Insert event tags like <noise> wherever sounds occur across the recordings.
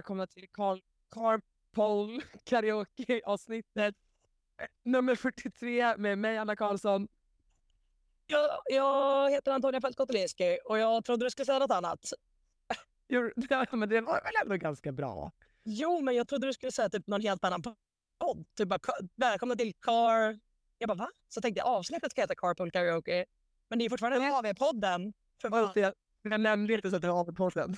välkomna till Carl Carpool <laughs> karaoke avsnittet eh, nummer 43 med mig Anna Karlsson. Jag, jag heter Antonia Fältkotelinski och jag trodde du skulle säga något annat. <laughs> Jo, ja, men det var väl ändå ganska bra. Jo, men jag trodde du skulle säga typ någon helt annan podd. Typ bara, "Ka- välkomna till Car... Jag bara, va? Så tänkte jag avsnittet ska heta Carpool Karaoke. Men det är fortfarande AV-podden. Jag, jag nämnde inte så att det var på podden.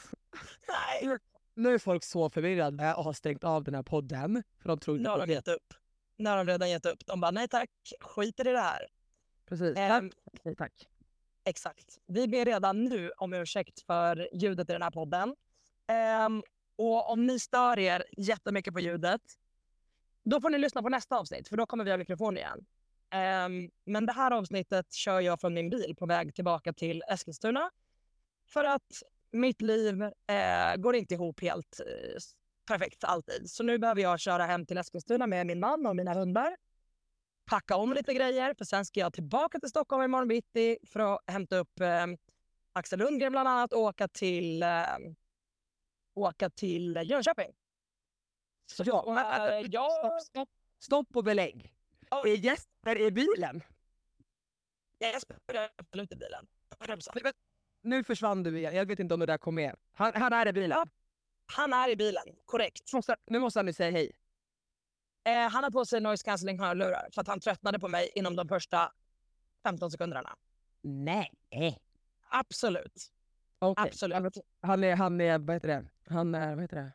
Nej, <laughs> Nu är folk så förvirrade och har stängt av den här podden. För de tror nu har de gett upp. Nu har de redan gett upp. De bara, nej tack, skiter i det här. Precis. Ehm, Nej, tack. Exakt. Vi ber redan nu om ursäkt för ljudet i den här podden. Ehm, och om ni stör er jättemycket på ljudet, då får ni lyssna på nästa avsnitt, för då kommer vi ha mikrofon igen. Ehm, men det här avsnittet kör jag från min bil på väg tillbaka till Eskilstuna. För att mitt liv eh, går inte ihop helt eh, perfekt alltid. Så nu behöver jag köra hem till Eskilstuna med min man och mina hundar. Packa om lite grejer, för sen ska jag tillbaka till Stockholm imorgon bitti för att hämta upp eh, Axel Lundgren bland annat och åka till, eh, åka till Jönköping. Så Ja, eh, jag... Stopp, stopp, stopp och belägg. Är Jesper i bilen? Jesper är absolut i bilen. 100%. Nu försvann du igen. Jag vet inte om det där kom med. Han, han är i bilen. Ja. Han är i bilen, korrekt. Måste, nu måste han nu säga hej. Eh, han har på sig noise cancelling hörlurar för att han tröttnade på mig inom de första 15 sekunderna. Nej. Absolut. Okej. Absolut. Han är, han är, vad heter det? Han är, vad heter det?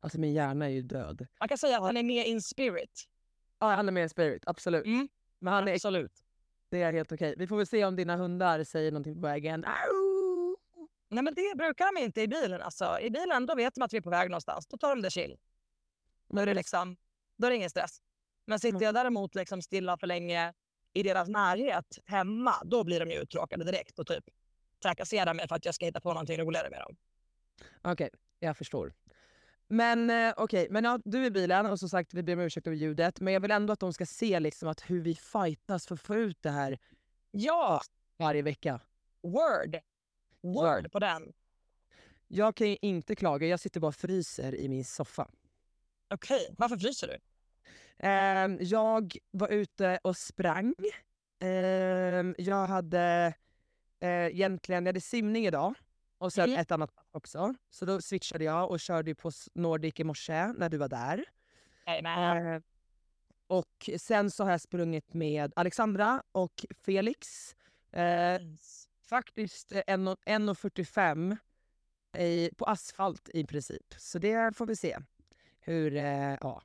Alltså min hjärna är ju död. Man kan säga att han är med in spirit. Ja, han är med i Spirit, absolut. Mm. Men han är, Absolut. det är helt okej. Vi får väl se om dina hundar säger någonting på vägen. Au! Nej men det brukar de inte i bilen. Alltså, I bilen då vet de att vi är på väg någonstans. Då tar de det chill. Då är det, liksom, då är det ingen stress. Men sitter jag däremot liksom stilla för länge i deras närhet hemma, då blir de ju uttråkade direkt och typ trakasserar mig för att jag ska hitta på någonting roligare med dem. Okej, jag förstår. Men eh, okej, men ja, du är i bilen och som sagt vi ber om ursäkt över ljudet. Men jag vill ändå att de ska se liksom att hur vi fightas för att få ut det här Ja, varje vecka. word. Word på den. Jag kan ju inte klaga, jag sitter bara och fryser i min soffa. Okej, varför fryser du? Ehm, jag var ute och sprang. Ehm, jag hade eh, egentligen, jag hade simning idag och sen Mm. ett annat också. Så då switchade jag och körde på Nordic i morse när du var där. Nej, men, Eh, och sen så har jag sprungit med Alexandra och Felix. Eh, faktiskt eh, en och- 1.45 i, på asfalt i princip. Så det får vi se hur eh, ja,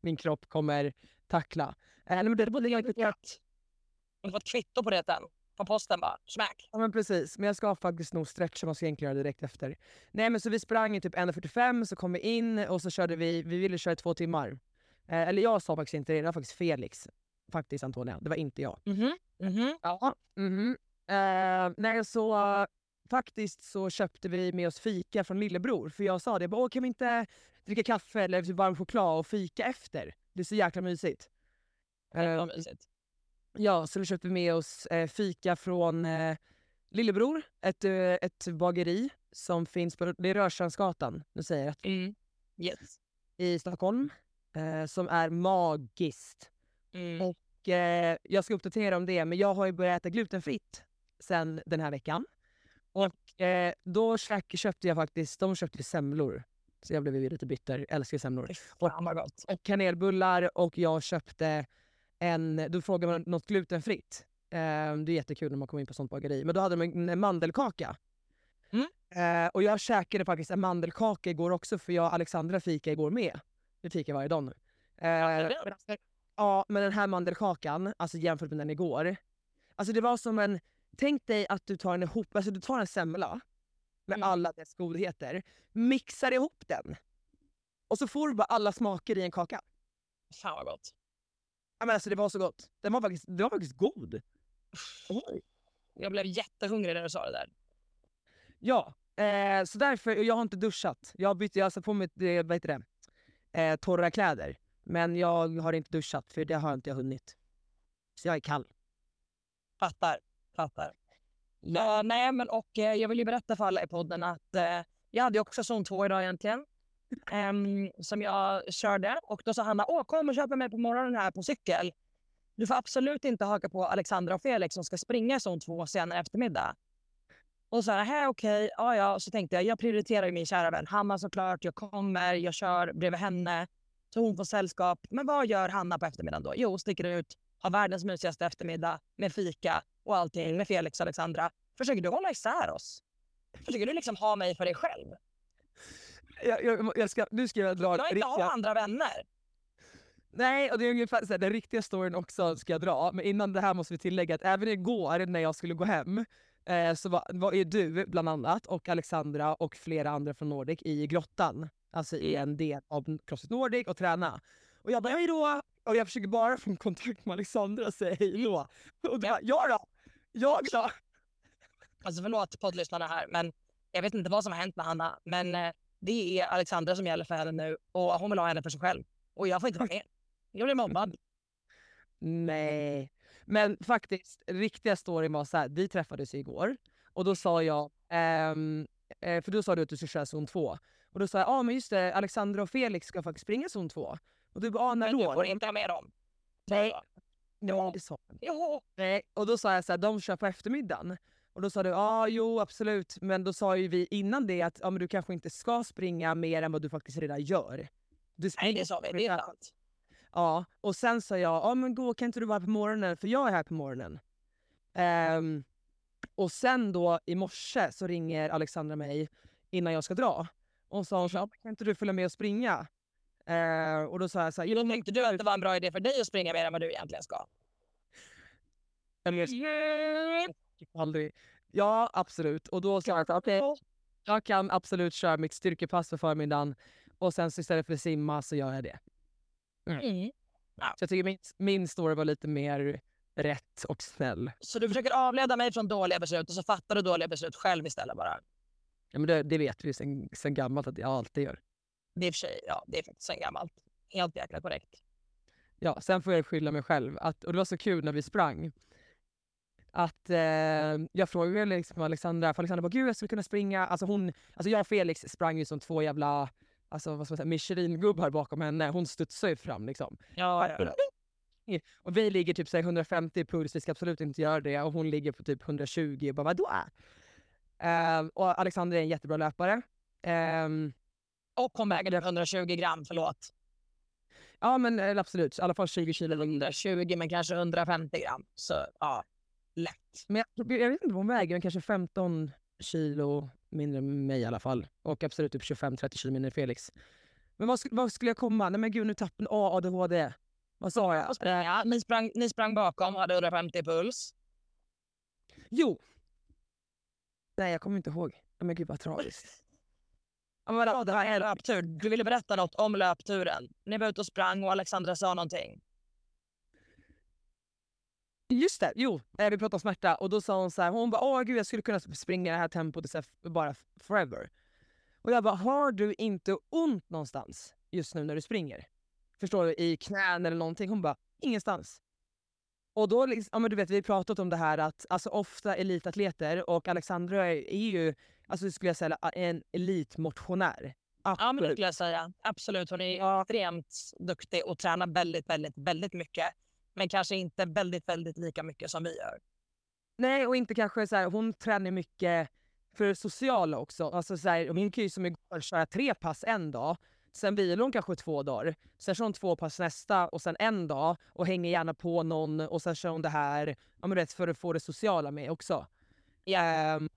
min, <laughs> kropp kommer tackla. Eh, men det borde jag har fått kvitto på det sen. På posten bara. Smack. Ja men precis, men jag ska faktiskt nog stretcha, man ska egentligen göra det direkt efter. Nej men så vi sprang i typ 1.45, så kom vi in och så körde vi, vi ville köra i två timmar. Eh, eller jag sa faktiskt inte det, det var faktiskt Felix. Faktiskt Antonia, det var inte jag. Mhm. Mhm. Ja. mhm. Eh, nej så faktiskt så köpte vi med oss fika från lillebror. För jag sa det, bara, kan vi inte dricka kaffe eller typ varm choklad och fika efter? Det är så jäkla mysigt. Vad mysigt. Ja, så då köpte vi med oss eh, fika från eh, Lillebror, ett, eh, ett bageri som finns på det är Rörstrandsgatan, nu säger jag rätt, Mm. Yes. i Stockholm, eh, som är magiskt. Mm. Och, eh, jag ska uppdatera om det, men jag har ju börjat äta glutenfritt sen den här veckan. Och eh, då köpte jag faktiskt, de köpte semlor. Så jag blev ju lite bitter, älskar semlor. Gott. och kanelbullar och jag köpte en, då frågar man något glutenfritt. Eh, det är jättekul när man kommer in på sånt bageri. Men då hade de en, en mandelkaka. Mm. Eh, och jag käkade faktiskt en mandelkaka igår också för jag och Alexandra fika igår med. Vi fikar varje dag nu. Eh, ja, men den här mandelkakan, alltså jämfört med den igår. Alltså det var som en, tänk dig att du tar en ihop, alltså du tar en semla med Mm. alla dess godheter, mixar ihop den och så får du bara alla smaker i en kaka. Fan vad gott. Ja, men alltså det var så gott. Den var faktiskt, den var faktiskt god. Jag blev jättehungrig när du sa det där. Ja, eh, så därför, jag har inte duschat. Jag har, bytt, jag har satt på mig eh, vad heter det? Eh, torra kläder. Men jag har inte duschat för det har inte jag hunnit. Så jag är kall. Fattar. Fattar. Ja, nej, men och eh, jag vill ju berätta för alla i podden att eh, Jag hade också zon 2 idag egentligen. em, som jag körde. Och då sa Hanna, åh kom och köp mig på morgonen här på cykel. Du får absolut inte haka på Alexandra och Felix som ska springa zon 2 senare eftermiddag. Och så här, okej, ja ja. Så tänkte jag, jag prioriterar ju min kära vän Hanna såklart. Jag kommer, jag kör bredvid henne. Så hon får sällskap. Men vad gör Hanna på eftermiddagen då? Jo, sticker ut, har världens mysigaste eftermiddag med fika och allting med Felix och Alexandra. Försöker du hålla isär oss? Försöker du liksom ha mig för dig själv? Jag, jag, jag ska, nu ska jag dra Jag inte ha andra vänner. Nej, och det är ungefär så här, den riktiga storyn också ska jag dra. Men innan det här måste vi tillägga att även igår när jag skulle gå hem eh, så var, var ju du bland annat och Alexandra och flera andra från Nordic i grottan. Alltså i en del av Crossfit Nordic och träna. Och jag bara hej då! Och jag försöker bara få kontakt med Alexandra och säga hej då. Och bara ja då! Jag då! Alltså förlåt poddlyssnarna här, men jag vet inte vad som har hänt med Hanna. Men eh, det är Alexandra som gäller för henne nu och hon vill ha henne för sig själv. Och jag får inte vara med. Jag blir mobbad. Nej. Men faktiskt, riktiga storyn var så här, vi träffades igår och då sa jag, ehm, eh, för då sa du att du skulle köra zon 2. Och då sa jag, ja ah, men just det, Alexandra och Felix ska faktiskt springa zon 2. Och du bara, ah, när Men du då? får inte ha med dem. Nej. Jag. Jo. Nej. Och då sa jag så här, de kör på eftermiddagen. Och då sa du, ja ah, jo absolut, men då sa ju vi innan det att ah, men du kanske inte ska springa mer än vad du faktiskt redan gör. Du Nej, det sa vi. Det är sant. Ja, och sen sa jag, ja men gå kan inte du vara på morgonen för jag är här på morgonen. Ehm, och sen då i morse så ringer Alexandra mig innan jag ska dra. Och sa så här, kan inte du följa med och springa? Eh, och då sa jag så här, tänkte du att det var en bra idé för dig att springa mer än vad du egentligen ska. Eller aldrig. Ja, absolut. Och då sa jag att okej, jag kan absolut köra mitt styrkepass för förmiddagen och sen så istället för att simma så gör jag det. Mm. Så jag tycker min, min story var lite mer rätt och snäll. Så du försöker avleda mig från dåliga beslut och så fattar du dåliga beslut själv istället bara. Ja, men det, det vet vi sen, sen gammalt att jag alltid gör. Det är i för sig, ja, det är faktiskt sen gammalt. Helt jäkla korrekt. Ja, sen får jag skylla mig själv. Att, och det var så kul när vi sprang. Att eh, jag frågade liksom Alexandra, för Alexandra bara gud jag skulle kunna springa. Alltså, hon, alltså jag och Felix sprang ju som två jävla alltså, vad ska man säga, Michelin-gubbar bakom henne. Hon studsade ju fram liksom. Ja, ja. Och vi ligger typ så här, 150 puls, vi ska absolut inte göra det. Och hon ligger på typ 120 och bara vadå? Uh, och Alexandra är en jättebra löpare. Ehm, Och hon väger typ 120 gram, förlåt. ja men eh, absolut, i alla fall 20 kilo. 120 men kanske 150 gram. Så ja, lätt. Men jag, jag vet inte vad hon väger, men kanske 15 kilo mindre än mig i alla fall. Och absolut typ 25-30 kilo mindre än Felix. Men vad, vad skulle jag komma? Nej men gud nu tappade jag ADHD. Vad sa jag? Springa. Ni, sprang, ni sprang bakom hade 150 puls. Jo! Nej jag kommer inte ihåg. Men gud vad tragiskt. <laughs> Ja, men vadå? Det var en löptur. Du ville berätta något om löpturen. Ni var ute och sprang och Alexandra sa någonting. Just det, jo. Eh, vi pratade om smärta och då sa hon så här, hon bara åh gud jag skulle kunna springa det här tempot i så här f- bara forever. Och jag bara, har du inte ont någonstans just nu när du springer? Förstår du? I knän eller någonting? Hon bara, ingenstans. Och då, liksom, ja men du vet vi har pratat om det här att alltså ofta elitatleter och Alexandra är ju, alltså skulle jag säga en elitmotionär. Ja, men det Absolut. skulle jag säga. Absolut. Hon är Ja. extremt duktig och tränar väldigt, väldigt, väldigt mycket. Men kanske inte väldigt, väldigt lika mycket som vi gör. Nej, och inte kanske så här, hon tränar mycket för det sociala också. Alltså så här, hon kan ju som igår köra tre pass en dag, sen vilar hon kanske två dagar, sen kör hon två pass nästa och sen en dag och hänger gärna på någon och sen kör hon det här ja, men rätt för att få det sociala med också. Um,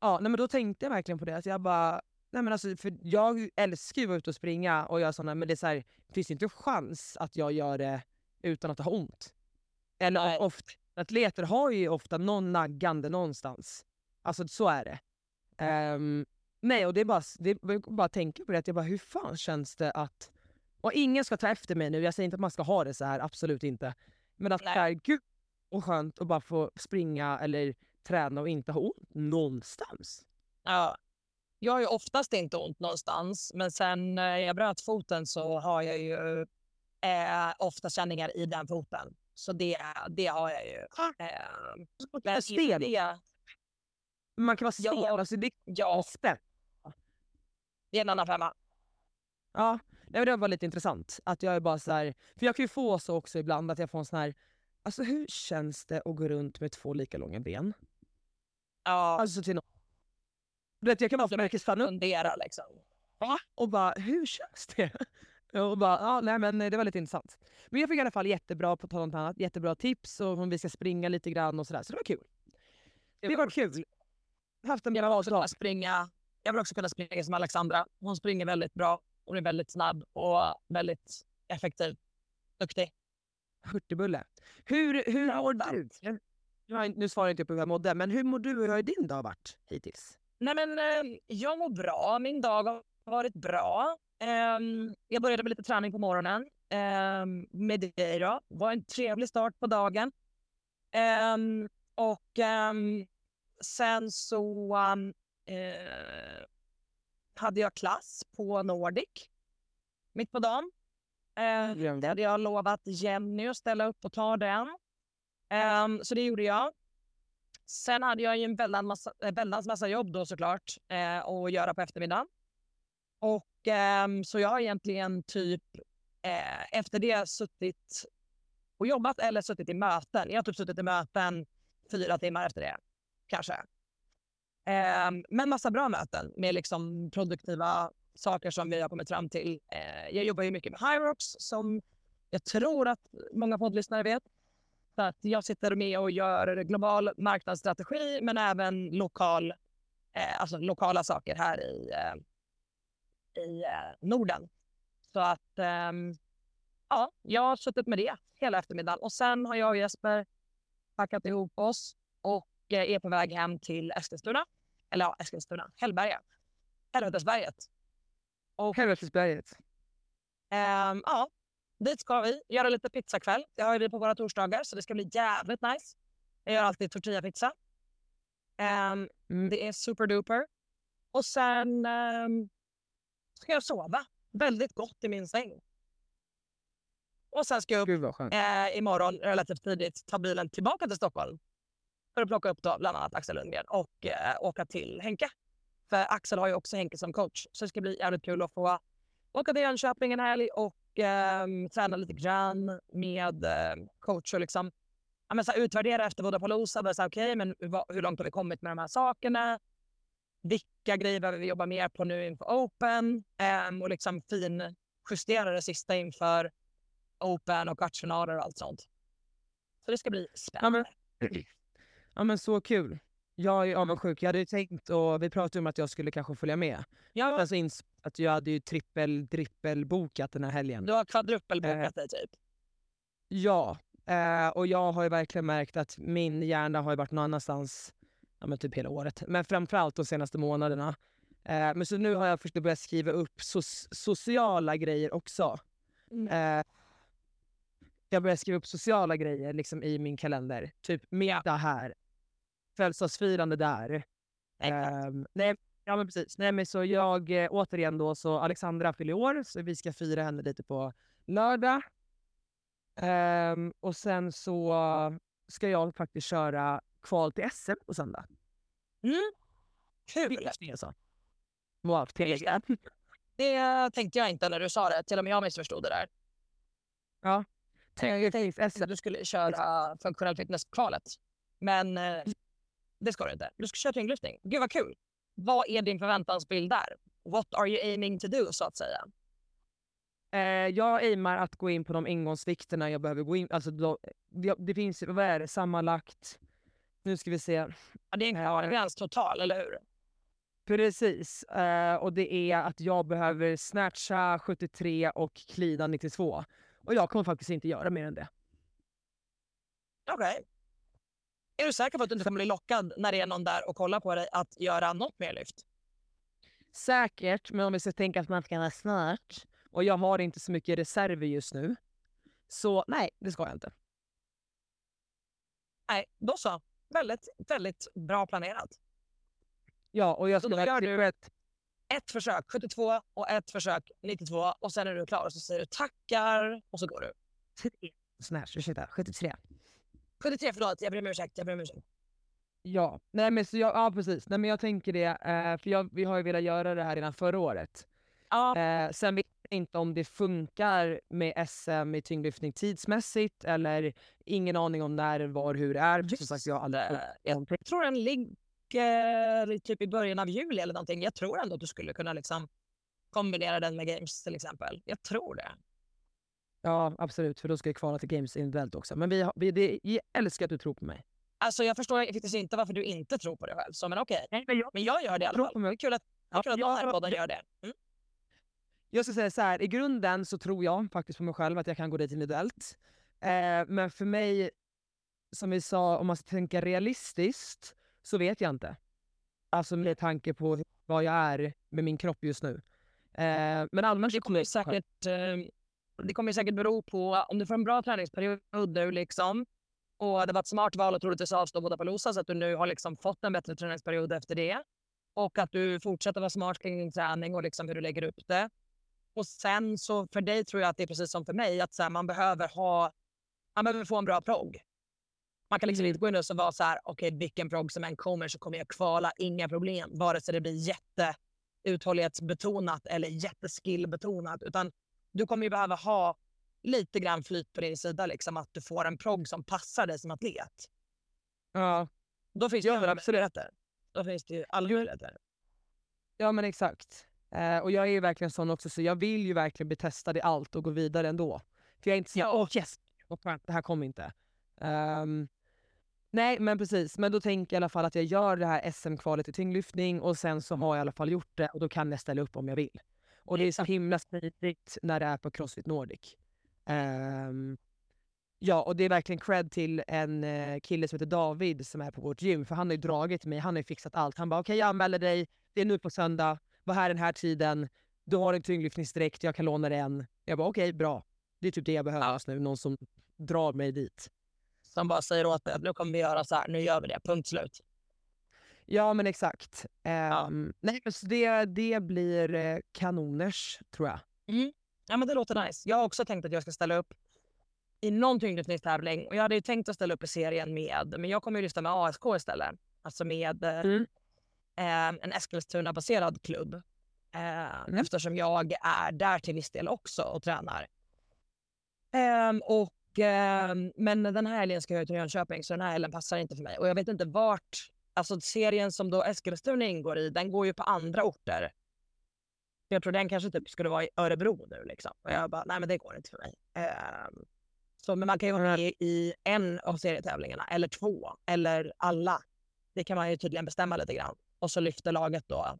ja, nej, men då tänkte jag verkligen på det. Alltså jag bara, nej, men alltså, för jag älskar ju att vara ute och springa och göra sådana, men det är så här, det finns inte en chans att jag gör det utan att ha ont. Eller ofta, atleter har ju ofta någon naggande någonstans. Alltså så är det. Um, nej, och det är bara, det bara tänka på det, att jag bara, hur fan känns det att... Och ingen ska ta efter mig nu, jag säger inte att man ska ha det så här, absolut inte. Men att det är gud och skönt att bara få springa eller träna och inte ha ont någonstans. Ja. Jag har ju oftast inte ont någonstans, men sen när jag bröt foten så har jag ju eh, ofta känningar i den foten. Så det, det har jag ju. Eh, men stel. det, Man kan vara stel, Ja. alltså det är ja, spänn. Det är en annan femma. Ja, nej, det var lite intressant. Att jag är bara så här, för jag kan ju få så också ibland att jag får en sån här, alltså hur känns det att gå runt med två lika långa ben? Ja, Alltså till någon. Du vet, jag kan märkesfanna upp fundera liksom. och bara, hur känns det? <laughs> Och bara, ja, nej, men det var lite intressant. Men jag fick i alla fall jättebra, på tal om annat, jättebra tips och om vi ska springa lite grann och sådär. Så det var kul. Det var kul. Haft en bra kunna springa. Jag vill också kunna springa som Alexandra. Hon springer väldigt bra. Hon är väldigt snabb och väldigt effektiv. Duktig. Hurtigbulle. Hur, hur Ja, mår du? Jag nu svarar jag inte på hur jag mådde, men hur mår du? Hur har din dag varit hittills? Nej, men, eh, jag mår bra. Min dag har varit bra. Ehm, jag började med lite träning på morgonen ehm, med dig. Då. Det var en trevlig start på dagen. Ehm, och sen så eh, hade jag klass på Nordic mitt på dagen. Eh, Glömde. hade jag lovat Jenny att ställa upp och ta den. Ehm, så det gjorde jag. Sen hade jag ju en väldans massa, eh, väldans massa jobb då såklart eh, att göra på eftermiddagen. Och ehm, så jag har egentligen typ eh, efter det suttit och jobbat eller suttit i möten. Jag har typ suttit i möten fyra timmar efter det, kanske. Ehm, men massa bra möten med liksom produktiva saker som vi har kommit fram till. Eh, jag jobbar ju mycket med Hyrox som jag tror att många poddlyssnare vet. Så att jag sitter med och gör global marknadsstrategi men även lokal, eh, alltså lokala saker här i, eh, i eh, Norden. Så att ehm, ja, jag har suttit med det hela eftermiddagen och sen har jag och Jesper packat ihop oss och eh, är på väg hem till Eskilstuna. Eller ja, Eskilstuna, Hällberga. Helvetesberget. Och Helvetesberget. ehm, ja, dit ska vi göra lite pizzakväll. Det har vi på våra torsdagar så det ska bli jävligt nice. Jag gör alltid tortillapizza. Um, Mm. det är superduper. Och sen ehm, ska jag sova väldigt gott i min säng. Och sen ska jag upp eh, imorgon relativt tidigt ta bilen tillbaka till Stockholm för att plocka upp då bland annat Axel Lundgren och eh, åka till Henke. För Axel har ju också Henke som coach så det ska bli jävligt kul att få åka till Jönköping en helg och eh, träna lite grann med eh, coach och liksom ja, men så här, utvärdera efter Vodapalooza. Okej, men vad, hur långt har vi kommit med de här sakerna? Vilka grejer behöver vi jobba mer på nu inför Open? Eh, och liksom fin justera det sista inför Open och kvartsfinaler och allt sånt. Så det ska bli spännande. Ja men så kul. Jag är avundsjuk. Jag hade ju tänkt, och vi pratade om att jag skulle kanske följa med. Ja, Alltså ins- att jag hade ju trippel, drippel bokat den här helgen. du har kvadrupelbokat dig typ. Ja, eh, och jag har ju verkligen märkt att min hjärna har ju varit någon annanstans ja, men typ hela året. Men framförallt de senaste månaderna. Eh, men så nu har jag försökt börja skriva upp so- sociala grejer också. Mm. Eh, jag börjar skriva upp sociala grejer liksom, i min kalender. Typ middag här, födelsedagsfirande där. Ehm, nej, ja men precis. Nej, men så jag, eh, återigen då, så Alexandra fyller år, så vi ska fira henne lite på lördag. Ehm, och sen så ska jag faktiskt köra kval till SM på söndag. Mm. Kul! Wow. Det tänkte jag inte när du sa det. Till och med jag missförstod det där. Tänk tänkte SM. att du skulle köra funktionell fitness-kvalet. Men eh, det ska du inte. Du ska köra tyngdlyftning. Gud vad kul! Vad är din förväntansbild där? What are you aiming to do så att säga? Eh, jag aimar att gå in på de ingångsvikterna jag behöver gå in. Alltså, då, det, det finns, vad är det, sammanlagt... Nu ska vi se. Ja, det är en gräns total, eller hur? Precis. Eh, och det är att jag behöver snatcha 73 och klida 92. Och jag kommer faktiskt inte göra mer än det. Okej. Är du säker på att du inte kommer bli lockad när det är någon där och kollar på dig att göra något mer lyft? Säkert, men om vi ska tänka att man ska vara snart och jag har inte så mycket reserver just nu. Så nej, det ska jag inte. Nej, då så. Väldigt, väldigt bra planerat. Ja, och jag ska då gör verkligen... Ett, Ett försök 72 och ett försök 92 och sen är du klar och så säger du tackar och så går du. snatch, ursäkta, 73. 73, förlåt. Jag ber om ursäkt. Jag ber om ursäkt. Ja, nej men så jag, ja precis. Nej men jag tänker det, eh, för jag, vi har ju velat göra det här redan förra året. Ja. Eh, sen vet jag inte om det funkar med SM i tyngdlyftning tidsmässigt eller ingen aning om när, var, hur det är. Som sagt, jag aldrig... Jag tror den ligger typ i början av juli eller någonting. Jag tror ändå att du skulle kunna liksom kombinera den med games till exempel. Jag tror det. Ja absolut, för då ska jag kvala till Games individuellt också. Men vi, vi det, jag älskar att du tror på mig. Alltså jag förstår faktiskt inte varför du inte tror på dig själv. Så men okej. men jag, Men jag gör det i alla tror fall. på Det mig. är kul att, är kul att Ja, någon här jag- podden gör det. Mm. Jag ska säga så här, i grunden så tror jag faktiskt på mig själv att jag kan gå dit individuellt. Eh, men för mig, som vi sa, om man ska tänka realistiskt, så vet jag inte. Alltså med tanke på vad jag är med min kropp just nu. Eh, men annars Det kommer säkert, eh, det kommer säkert bero på om du får en bra träningsperiod nu liksom och det var ett smart val att troligtvis avstå båda på Losa så att du nu har liksom fått en bättre träningsperiod efter det. Och att du fortsätter vara smart kring din träning och liksom hur du lägger upp det. Och sen så för dig tror jag att det är precis som för mig att så här, man behöver ha, man behöver få en bra progg. Man kan liksom inte gå in och så vara så här, okej vilken progg som än kommer så kommer jag kvala, inga problem. Vare sig det blir jätte uthållighetsbetonat eller jätteskillbetonat. Utan du kommer ju behöva ha lite grann flyt på din sida, liksom att du får en progg som passar dig som atlet. Ja, Då finns det ju alla möjligheter. Då finns det ju alla möjligheter. ja men exakt. Eh, och jag är ju verkligen sån också, så jag vill ju verkligen bli testad i allt och gå vidare ändå. För jag är inte så Ja. åh yes, det här kommer inte. Ehm, nej men precis, men då tänker jag i alla fall att jag gör det här SM-kvalet i tyngdlyftning och sen så har jag i alla fall gjort det och då kan jag ställa upp om jag vill. Och det är så himla smidigt när det är på Crossfit Nordic. Ehm, ja, och det är verkligen cred till en eh, kille som heter David som är på vårt gym, för han har ju dragit mig, han har ju fixat allt. Han bara okej jag anmäler dig, det är nu på söndag, var här den här tiden, du har en tyngdlyftningsdräkt, jag kan låna den. Jag bara okej, bra. Det är typ det jag behöver just nu, någon som drar mig dit. Som bara säger åt dig att nu kommer vi göra så här, nu gör vi det, punkt slut. Ja men exakt. Ehm, nej, men så det, det blir eh, kanoners tror jag. Ja men det låter nice. Jag har också tänkt att jag ska ställa upp i någon tyngdlyftningstävling och jag hade ju tänkt att ställa upp i serien med, men jag kommer ju lyfta med ASK istället. Alltså med eh, Mm. eh, en Eskilstuna-baserad klubb. Eh, Eftersom jag är där till viss del också och tränar. Ehm, och, ehm, men den här helgen ska jag till Jönköping så den här helgen passar inte för mig. Och jag vet inte vart, alltså serien som då Eskilstuna ingår i, den går ju på andra orter. Jag tror den kanske typ skulle vara i Örebro nu liksom. Och jag bara, nej men det går inte för mig. Ehm, så, men man kan ju vara med i en av serietävlingarna eller två eller alla. Det kan man ju tydligen bestämma lite grann. Och så lyfter laget då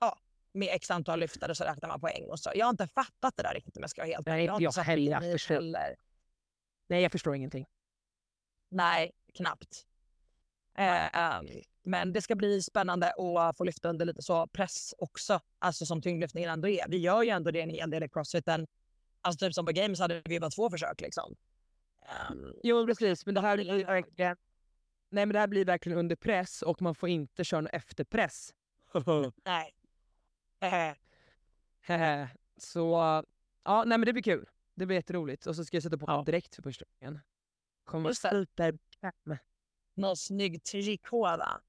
ja, med x antal lyftare så räknar man poäng. Och så. Jag har inte fattat det där riktigt om jag ska vara helt Nej. Jag jag heller. Nej jag förstår ingenting. Nej, knappt. Eh, men det ska bli spännande att få lyfta under lite så press också. Alltså som tyngdlyftningen ändå är. Vi gör ju ändå det en hel del i crossfiten. Alltså typ som på games hade vi bara två försök liksom. Ehm, Jo precis, men det här blir verkligen... Nej men det här blir verkligen under press och man får inte köra någon efterpress. <laughs> nej. Så ja, nej men det blir kul. Det blir jätteroligt. Och så ska jag sätta på Ja. direkt för första gången. Kommer superbekväm. Någon snygg trikå va?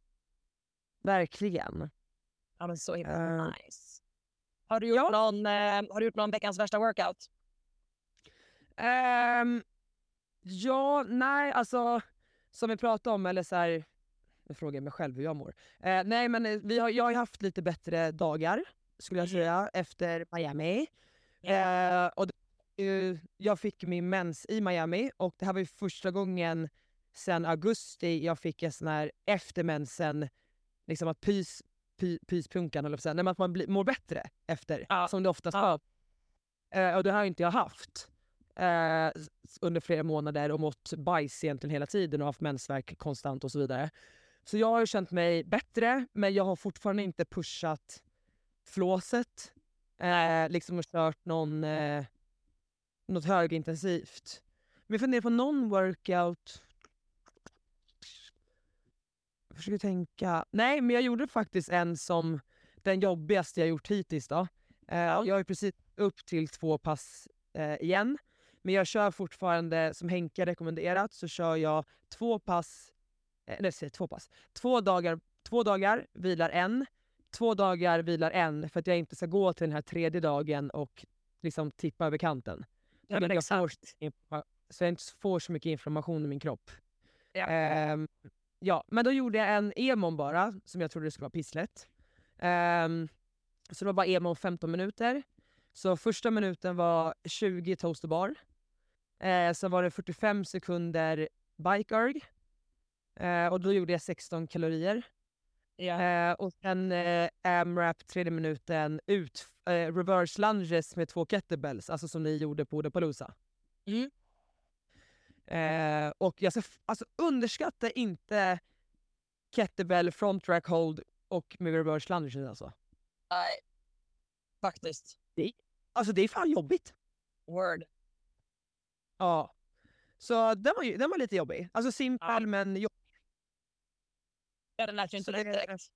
Verkligen. Ja men så himla Eh, nice. Har du gjort, någon, eh, har du gjort någon veckans värsta workout? Ehm, ja, nej, alltså som vi pratade om, eller så här, nu frågar jag mig själv hur jag mår. Eh, nej, men eh, vi har, jag har haft lite bättre dagar, skulle jag säga, efter Miami. Eh, och det- jag fick min mens i Miami och det här var ju första gången sedan augusti jag fick en sån här efter mensen, liksom att pys, py, pyspunkan, eller nej, men att man blir, mår bättre efter, Ja. som det oftast Ja. Eh, och det har inte jag haft eh, under flera månader och mått bajs egentligen hela tiden och haft mensvärk konstant och så vidare. Så jag har ju känt mig bättre, men jag har fortfarande inte pushat flåset. Eh, liksom och kört någon, eh, något högintensivt. Men jag funderar på någon workout. Jag försöker tänka. Nej, men jag gjorde faktiskt en som den jobbigaste jag gjort hittills. Då. Eh, jag är precis upp till två pass eh, igen. Men jag kör fortfarande, som Henke rekommenderat, så kör jag två pass eller säg två pass. Två dagar, två dagar, vilar en. Två dagar, vilar en för att jag inte ska gå till den här tredje dagen och liksom tippa över kanten. Ja, men exakt. så jag inte får så mycket information i min kropp. Ja. Ehm, ja, men då gjorde jag en emon bara, som jag trodde skulle vara pisslätt. Ehm, så det var bara emon 15 minuter. Så första minuten var 20 toaster bar. Eh, sen var det 45 sekunder bike erg. Eh, och då gjorde jag 16 kalorier. Ja. Eh, och sen eh, AMRAP tredje minuten ut, eh, reverse lunges med två kettlebells, alltså som ni gjorde på Udapalooza. Mm. Eh, och jag ska alltså, underskatta inte kettlebell, front track hold och med reverse lunges alltså. Nej. Faktiskt. Alltså det är fan jobbigt. Word. Ja. Så den var, den var lite jobbig. Alltså simpel Ja. men jobbig. Ja, det lät ju inte det- direkt.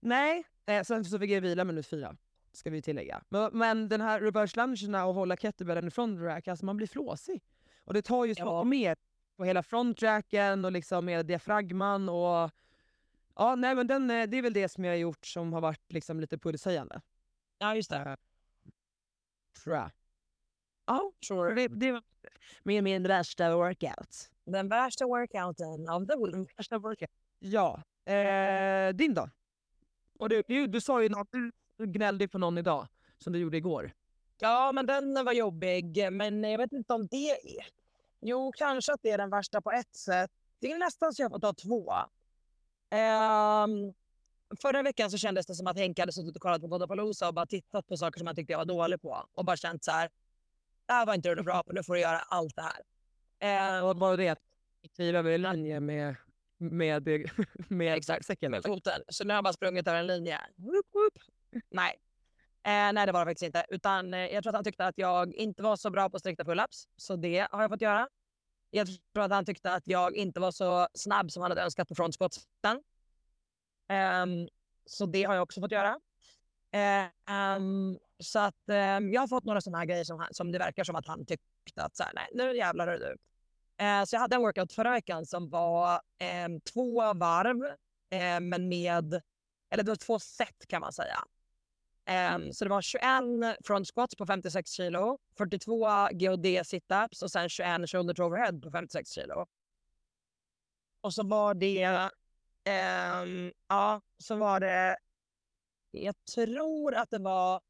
Nej, eh, sen så fick jag vila minut fyra. Ska vi tillägga. Men, men den här reverse lungerna och hålla kettlebellen i front rack, alltså man blir flåsig. Och det tar ju så Ja. mycket mer på hela front racken och liksom med diafragman och... Ja, nej men den, eh, det är väl det som jag har gjort som har varit liksom lite pulshöjande. Ja, just det. Eh, Tror jag. Ja, Sure. det, det var min, min värsta workout. Den värsta workouten of the week. Värsta workout. Ja. Eh, din då? Och du, du, du sa ju något, du gnällde på någon idag som du gjorde igår. Ja, men den var jobbig. Men jag vet inte om det är... Jo, kanske att det är den värsta på ett sätt. Det är nästan så jag får ta två. Ehm, förra veckan så kändes det som att Henke hade suttit och kollat på Godapalooza och bara tittat på saker som han tyckte jag var dålig på. Och bara känt så här. Det här var inte du bra på, nu får du göra allt det här. Ehm, Och bara det att kliva en linje med, med, <laughs> med Exakt. säcken. med foten. Så nu har jag bara sprungit över en linje. Woop, woop. Nej. Eh, nej, det var det faktiskt inte. Utan eh, jag tror att han tyckte att jag inte var så bra på strikta pull-ups. Så det har jag fått göra. Jag tror att han tyckte att jag inte var så snabb som han hade önskat på front Um, ehm, så det har jag också fått göra. Eh, så att um, jag har fått några sådana här grejer som, han, som det verkar som att han tyckte att så här, nej, nu jävlar är du. Uh, så jag hade en workout förra veckan som var ehm, två varv eh, men med, eller det var två set kan man säga. Ehm, så det var 21 front squats på 56 kilo, 42 GOD situps och sen 21 shoulder to overhead på 56 kilo. Och så var det, ehm, ja, så var det, jag tror att det var,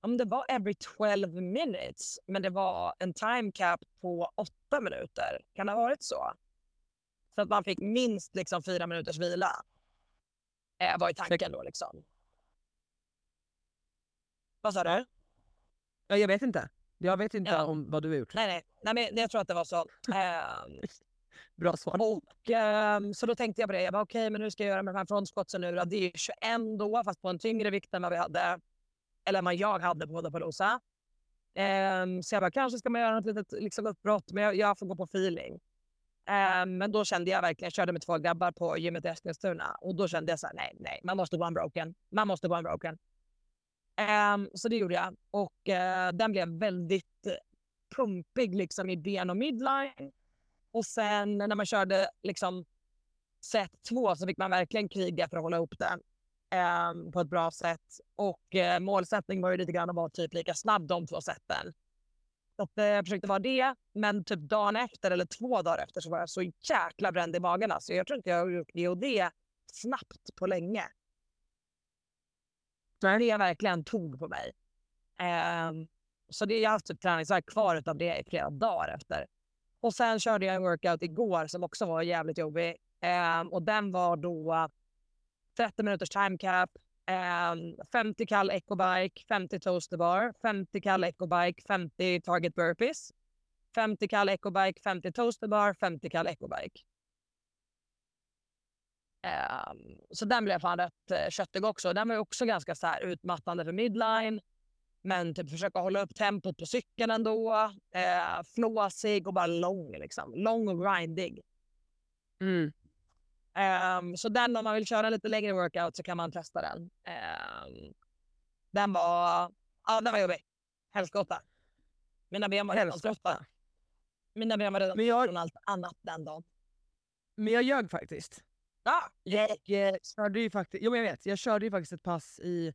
om det var every 12 minutes, men det var en time cap på 8 minuter. Kan det ha varit så? Så att man fick minst liksom fyra minuters vila. Eh, var i tanken då liksom. Vad sa du? Ja, jag vet inte. Jag vet inte Ja. om vad du har gjort. Nej, nej, nej men jag tror att det var så. Ehm, <laughs> Bra svar. och, ehm, så då tänkte jag på det. Jag bara, okej, men hur ska jag göra med de här frontsquatsen nu då? Det är ju 21 då, fast på en tyngre vikt än vad vi hade. Eller vad jag hade på Podapalooza. Um, så jag bara, kanske ska man göra något litet liksom, uppbrott, men jag, jag får gå på feeling. Ehm, men då kände jag verkligen, jag körde med två grabbar på gymmet i Eskilstuna. Och då kände jag så här, nej, nej, man måste gå unbroken. Man måste gå unbroken. Um, så det gjorde jag. Och uh, den blev väldigt eh, pumpig liksom i ben och midline. Och sen när man körde liksom set två så fick man verkligen kriga för att hålla upp den um, på ett bra sätt. Och uh, målsättningen var ju lite grann att vara typ lika snabb de två seten. Så att, uh, jag försökte vara det, men typ dagen efter eller två dagar efter så var jag så jäkla bränd i magen. Alltså. Jag tror inte jag har gjort det och det snabbt på länge. Det verkligen tog på mig. Um, så det, jag har haft typ träningsvärk kvar av det i flera dagar efter. Och sen körde jag en workout igår som också var jävligt jobbig. Um, och den var då 30 minuters time cap, 50 ehm, kall ecobike, 50 toaster bar, 50 kall ecobike, 50 target burpees, 50 kall ecobike, 50 toaster bar, 50 kall ecobike. Ehm, så den blev fan rätt uh, köttig också. Den var också ganska så här utmattande för midline. Men typ försöka hålla upp tempot på cykeln ändå. Uh, flåsig och bara lång liksom. Lång och grindig. Mm. Ehm, så den om man vill köra lite längre workout så kan man testa den. Ehm, den var, ja den var jobbig. Helskotta. Mina ben var redan trötta. Mina ben var redan jag, från allt annat den dagen. Men jag ljög faktiskt. Ja, Jag eh, körde ju faktiskt, jo jag vet, jag körde ju faktiskt ett pass i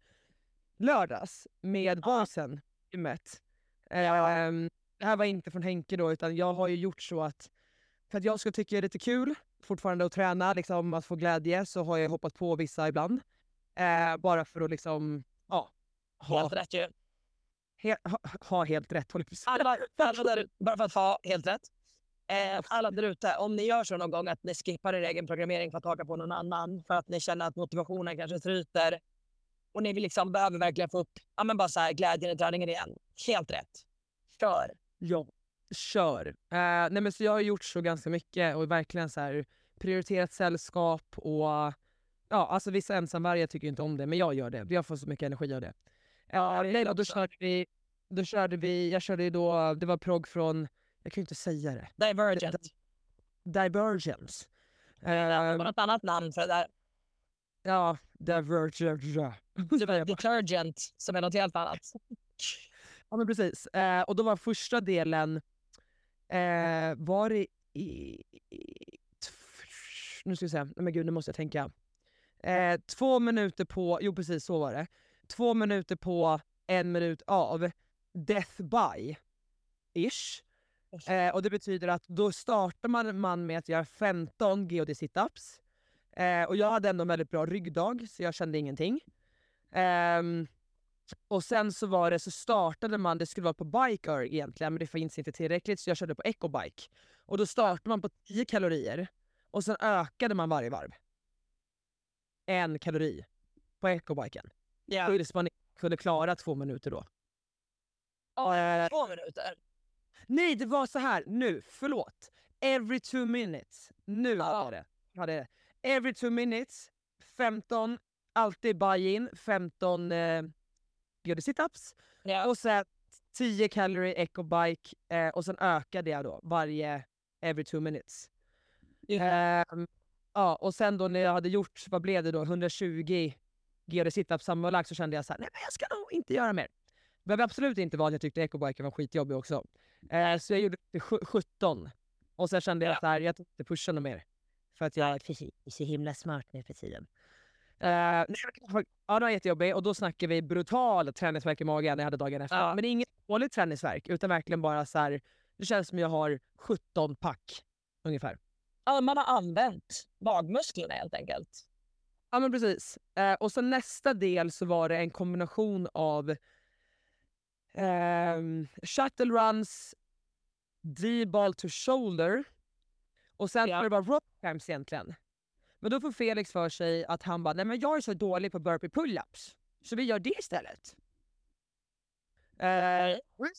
lördags med basen i gymmet. Ehm, det här var inte från Henke då, utan jag har ju gjort så att för att jag ska tycka det är lite kul fortfarande att träna, liksom att få glädje, så har jag hoppat på vissa ibland. Eh, bara för att liksom, ja, ha, helt rätt ju. he, ha, ha helt rätt. håller jag på. Alla, alla där, bara för att ha helt rätt. Eh, alla där ute, om ni gör så någon gång att ni skippar er egen programmering för att haka på någon annan för att ni känner att motivationen kanske tryter och ni vill liksom behöver verkligen få upp ja, men bara så här, glädjen i träningen igen. Helt rätt. Kör. Ja, kör. Eh, nej men så jag har gjort så ganska mycket och verkligen så här prioriterat sällskap och ja, alltså vissa ensamvargar tycker inte om det, men jag gör det. Jag får så mycket energi av det. Ja, Eh, det nej, klart och då körde vi, då körde vi, jag körde ju då, det var progg från, jag kan ju inte säga det, Divergent. Divergence. Det Eh, var något annat namn för det där. ja, Divergence. <laughs> Detergent, som är något helt annat. Ja men precis. Eh, och då var första delen, eh, var det i, i, nu ska vi se, nej men gud nu måste jag tänka. Eh, två minuter på, jo precis så var det. Två minuter på, en minut av, death by, ish. Eh, och det betyder att då startar man, man med att göra 15 GOD situps. Eh, och jag hade ändå en väldigt bra ryggdag så jag kände ingenting. Ehm, och sen så var det så startade man, det skulle vara på biker egentligen men det finns inte tillräckligt så jag körde på ecobike. Och då startade man på 10 kalorier och sen ökade man varje varv. En kalori på ecobiken. Ja. Tills man kunde klara två minuter då. Eh, Två minuter. Nej, det var så här nu. Förlåt. Every two minutes. Nu jag det. Jag hade det. Every two minutes, 15, alltid buy-in, 15 eh, gjorde situps. Ja. Och sen 10 calorie ecobike eh, och sen ökade jag då varje every two minutes. Ehm, ja, och sen då när jag hade gjort, vad blev det då, 120 GD situps sammanlagt så kände jag så här, nej men jag ska nog inte göra mer. Behöver absolut inte vara att jag tyckte ecobiken var skitjobbig också. Eh, så jag gjorde det sju- 17. Och sen kände jag Ja. så här, jag tänkte pusha något mer. För att jag är så himla smart nu för tiden. Nej, men- ja, det var jättejobbigt och då snackar vi brutal träningsvärk i magen jag hade dagen efter. Ja. Men det är ingen dålig träningsvärk utan verkligen bara så här, det känns som jag har 17 pack ungefär. Ja, man har använt magmusklerna helt enkelt. Ja men precis. Eh, och så nästa del så var det en kombination av ehm, shuttle runs, D-ball to shoulder och sen Ja. var det bara rope climbs egentligen. Men då får Felix för sig att han bara, nej men jag är så dålig på burpee pull-ups så vi gör det istället.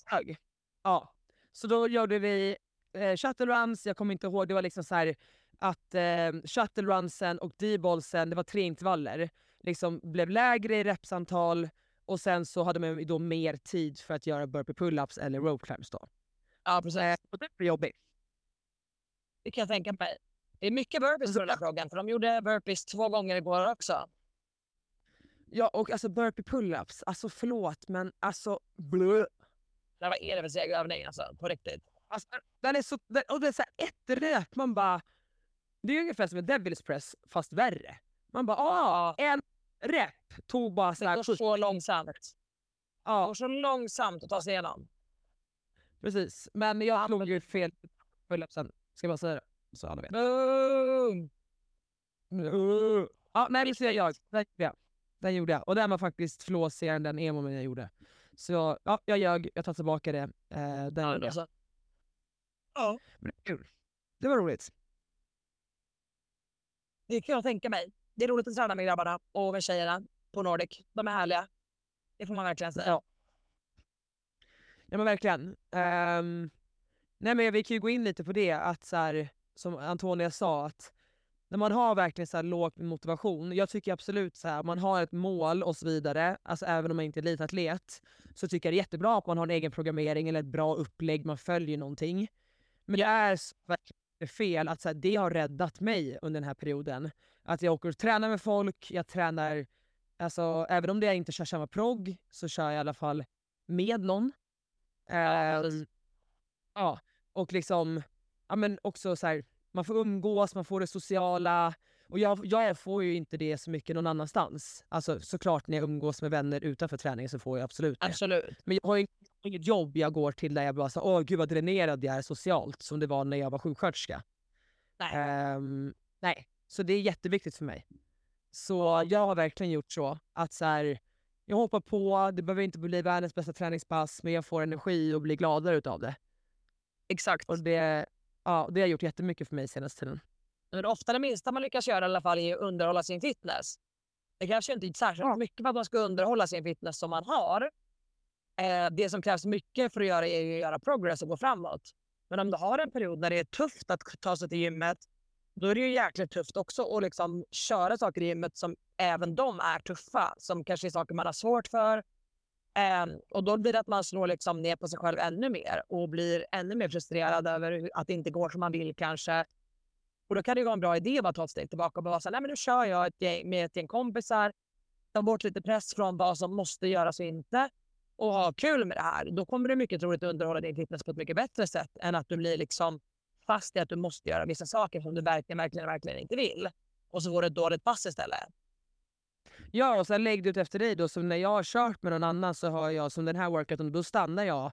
Hög. Ja, så då gjorde vi eh, shuttle runs, jag kommer inte ihåg, det var liksom så här att eh, shuttle runsen och D-ballsen, det var tre intervaller, liksom blev lägre i repsantal och sen så hade man då mer tid för att göra burpee pull-ups eller rope climbs då. Ja, precis. Eh, och det blev jobbigt. Det kan jag tänka mig. Det är mycket burpees på den här frågan, för de gjorde burpees två gånger igår också. Ja och alltså burpee pull-ups, alltså förlåt men alltså blö. Det var är det för seg övning alltså, på riktigt. Alltså, den är så, den, och det är så här ett rep, man bara... Det är ungefär som en Devil's press fast värre. Man bara ah, en rep tog bara så Det här... går så långsamt. Det Ja, går så långsamt att ta sig igenom. precis. Men jag slog ju fel pull-upsen, ska jag bara säga det. Så alla vet. Boom! Ja, nej, det ser jag. Den gjorde jag. Den gjorde jag. Och den var faktiskt flåsigare än den emomen jag gjorde. Så ja, jag ljög. Jag tar tillbaka det. Eh, den jag. Alltså. Ja, Men det är kul. Det var roligt. det kan jag tänka mig. Det är roligt att träna med grabbarna och med tjejerna på Nordic. De är härliga. Det får man verkligen säga. Ja. Ja men verkligen. Ehm, nej men vi kan ju gå in lite på det att så här, som Antonia sa att när man har verkligen så här låg motivation, jag tycker absolut så här, man har ett mål och så vidare, alltså även om man inte är elitatlet, så tycker jag det är jättebra att man har en egen programmering eller ett bra upplägg, man följer någonting. Men det är så verkligen fel att så här, det har räddat mig under den här perioden. Att jag åker och tränar med folk, jag tränar, alltså även om det inte kör samma progg så kör jag i alla fall med någon. Ja, precis. ja, och liksom, ja men också så här, man får umgås, man får det sociala. Och jag, jag får ju inte det så mycket någon annanstans. Alltså såklart när jag umgås med vänner utanför träningen så får jag absolut det. Absolut. Men jag har ju inget jobb jag går till där jag bara så, åh gud vad dränerad jag är socialt som det var när jag var sjuksköterska. Nej. Ehm, nej, så det är jätteviktigt för mig. Så jag har verkligen gjort så att så här, jag hoppar på, det behöver inte bli världens bästa träningspass men jag får energi och blir gladare utav det. Exakt. Och det, ja, det har gjort jättemycket för mig senaste tiden. Men ofta det minsta man lyckas göra i alla fall är att underhålla sin fitness. Det ju inte särskilt Ja. mycket för att man ska underhålla sin fitness som man har. Eh, det som krävs mycket för att göra är att göra progress och gå framåt. Men om du har en period när det är tufft att ta sig till gymmet, då är det ju jäkligt tufft också att liksom köra saker i gymmet som även de är tuffa, som kanske är saker man har svårt för. Eh, och då blir det att man slår liksom ner på sig själv ännu mer och blir ännu mer frustrerad över att det inte går som man vill kanske. Och då kan det ju vara en bra idé att bara ta ett steg tillbaka och bara säga, nej men nu kör jag ett gäng, med ett gäng kompisar, ta bort lite press från vad som måste göras och inte och ha kul med det här. Då kommer du mycket troligt underhålla din fitness på ett mycket bättre sätt än att du blir liksom fast i att du måste göra vissa saker som du verkligen, verkligen, verkligen inte vill. Och så får du ett dåligt pass istället. Ja, och sen lägg det ut efter dig då. Så när jag har kört med någon annan så har jag som den här workouten, då stannar jag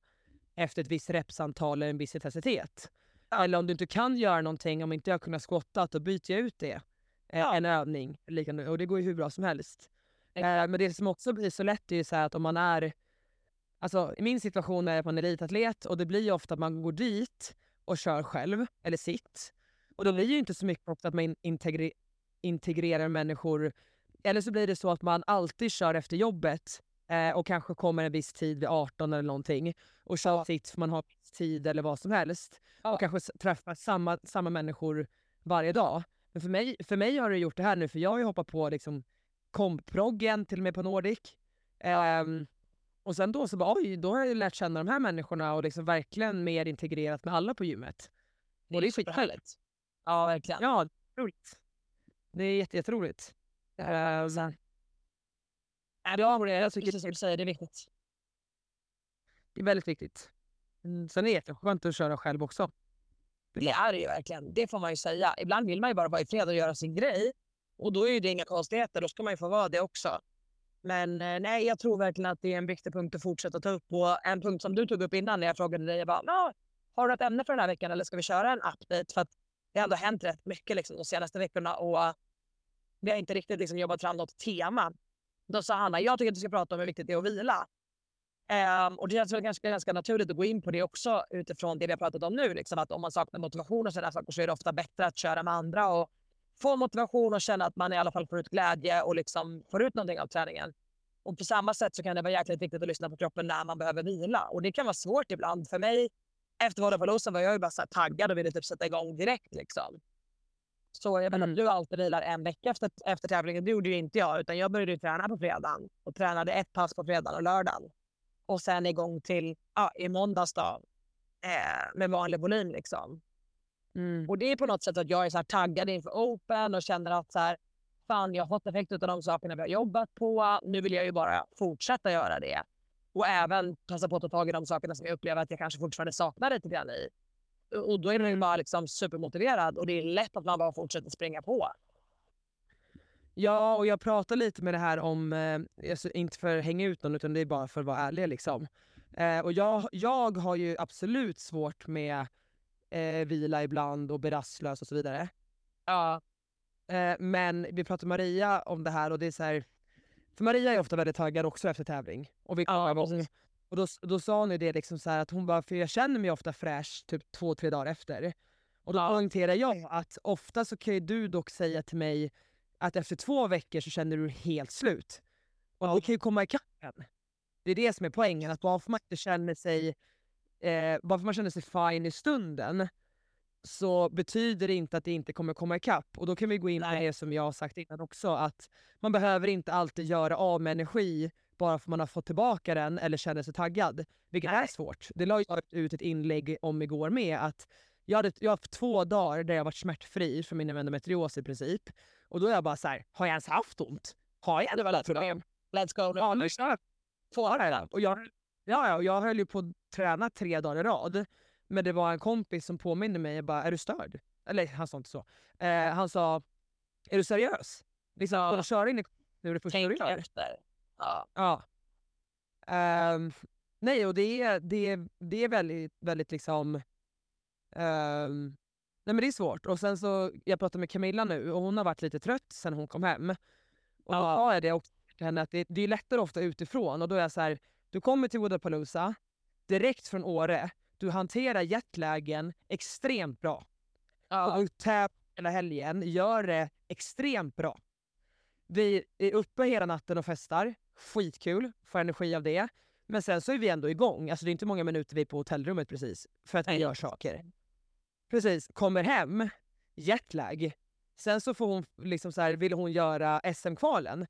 efter ett visst repsantal eller en viss intensitet. Eller om du inte kan göra någonting, om inte jag kunnat skotta, då byter jag ut det. Eh, Ja. En övning. Liknande, och det går ju hur bra som helst. Eh, men det som också blir så lätt är ju så här att om man är... Alltså i min situation är man elitatlet och det blir ju ofta att man går dit och kör själv, eller sitt. Och då blir det ju inte så mycket ofta att man in- integre- integrerar människor eller så blir det så att man alltid kör efter jobbet eh, och kanske kommer en viss tid vid 18 eller någonting och kör Ja. sitt för man har tid eller vad som helst. Ja. Och kanske träffar samma, samma människor varje dag. Men för mig, för mig har det gjort det här nu för jag har ju hoppat på liksom kompproggen till och med på Nordic. Ehm, och sen då så bara oj, då har jag ju lärt känna de här människorna och liksom verkligen mer integrerat med alla på gymmet. Det Och det är superhärligt. Ja, verkligen. Ja, roligt. Det är jätte, jätteroligt. Ehm, Ja, ja, jag tycker precis som du säger, det är viktigt. Det är väldigt viktigt. Mm, Sen är det jätteskönt att köra själv också. Det är det ju verkligen. Det får man ju säga. Ibland vill man ju bara vara i fred och göra sin grej. Och då är det inga konstigheter. Då ska man ju få vara det också. Men eh, nej, jag tror verkligen att det är en viktig punkt att fortsätta ta upp. Och en punkt som du tog upp innan när jag frågade dig, jag bara, har du ett ämne för den här veckan eller ska vi köra en update? För att det har ändå hänt rätt mycket liksom, de senaste veckorna och vi har inte riktigt liksom, jobbat fram något tema. Då sa Hanna, jag tycker att du ska prata om hur viktigt det är att vila. Um, och det känns väl ganska, ganska naturligt att gå in på det också utifrån det vi har pratat om nu. Liksom, att om man saknar motivation och sådana saker så är det ofta bättre att köra med andra och få motivation och känna att man i alla fall får ut glädje och liksom får ut någonting av träningen. Och på samma sätt så kan det vara jäkligt viktigt att lyssna på kroppen när man behöver vila. Och det kan vara svårt ibland. För mig, efter Vodafone var jag ju bara så taggad och ville typ sätta igång direkt. Liksom. Så jag menar, du alltid vilar en vecka efter, efter tävlingen. Det gjorde ju inte jag, utan jag började ju träna på fredagen och tränade ett pass på fredagen och lördagen. Och sen igång till ja, i måndags då, eh, med vanlig volym. Liksom. Mm. Och det är på något sätt att jag är så taggad inför Open och känner att så här, fan, jag har fått effekt av de sakerna vi har jobbat på. Nu vill jag ju bara fortsätta göra det. Och även passa på att ta tag i de sakerna som jag upplever att jag kanske fortfarande saknar lite grann i. Och då är man ju bara liksom supermotiverad och det är lätt att man bara fortsätter springa på. Ja, och jag pratar lite med det här om, eh, alltså, inte för att hänga ut någon utan det är bara för att vara ärlig. Liksom. Eh, och jag, jag har ju absolut svårt med eh, vila ibland och bli rastlös och så vidare. Ja, Eh, men vi pratade med Maria om det här och det är så här, för Maria är ofta väldigt taggad också efter tävling. Och, vi, Ja, och, då, då sa hon ju det liksom så här att hon bara, för jag känner mig ofta fräsch typ två, tre dagar efter. Och då Ja. poängterar jag att ofta så kan ju du dock säga till mig att efter två veckor så känner du helt slut. Och det kan ju komma ikapp en. Det är det som är poängen, att bara för man inte känner sig, eh, bara för man känner sig fine i stunden så betyder det inte att det inte kommer komma ikapp. Och då kan vi gå in på Nej. det som jag har sagt innan också, att man behöver inte alltid göra av med energi bara för man har fått tillbaka den eller känner sig taggad. Vilket är Nej. svårt. Det la jag ut ett inlägg om igår med att jag, hade, jag har haft två dagar där jag varit smärtfri för min endometrios i princip. Och då är jag bara så här, har jag ens haft ont? Har jag det några problem? let's go. Ja, nu kör jag. Får det. Och jag, ja, ja, och jag höll ju på att träna tre dagar i rad. Men det var en kompis som påminde mig, jag bara, är du störd? eller han sa inte så. Eh, han sa, är du seriös? Liksom, Ja. köra in i nu är det första du gör. efter. Ja. Ja. Ehm, nej, och det är, det är, det är väldigt, väldigt liksom... ehm, nej men det är svårt. Och sen så, jag pratade med Camilla nu och hon har varit lite trött sen hon kom hem. Och då Ja. sa jag det också till henne att det, det är lättare ofta utifrån och då är jag så här, du kommer till Woodapalooza direkt från Åre, du hanterar jetlagen extremt bra. Ja. Och du tävlar hela helgen, gör det extremt bra. Vi är uppe hela natten och festar, skitkul, får energi av det. Men sen så är vi ändå igång, alltså det är inte många minuter vi är på hotellrummet precis, för att vi gör saker. Precis, kommer hem, jetlag. Sen så får hon liksom så här, vill hon göra SM-kvalen.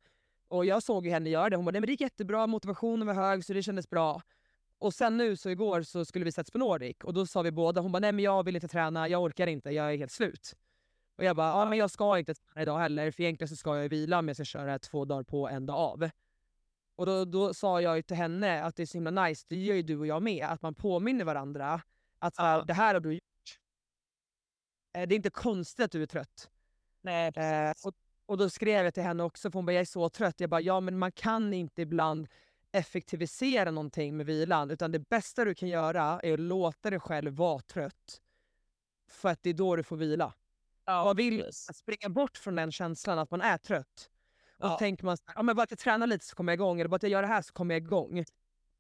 Och jag såg ju henne göra det, hon bara nej men det gick jättebra, motivationen var hög så det kändes bra. Och sen nu så igår så skulle vi sättas på Nordic och då sa vi båda, hon bara nej men jag vill inte träna, jag orkar inte, jag är helt slut. Och jag bara, ja men jag ska inte träna idag heller för egentligen så ska jag vila om jag ska köra två dagar på en dag av. Och då, då sa jag ju till henne att det är så himla nice, det gör ju du och jag med, att man påminner varandra att Ja. det här har du gjort. Eh, Det är inte konstigt att du är trött. Nej, Eh, och, och då skrev jag till henne också, för hon bara jag är så trött. Jag bara ja men man kan inte ibland effektivisera någonting med vilan utan det bästa du kan göra är att låta dig själv vara trött. För att det är då du får vila. ja, man vill precis. springa bort från den känslan att man är trött. Och Ja. tänker man så här, ja, men bara att jag tränar lite så kommer jag igång eller bara att jag gör det här så kommer jag igång.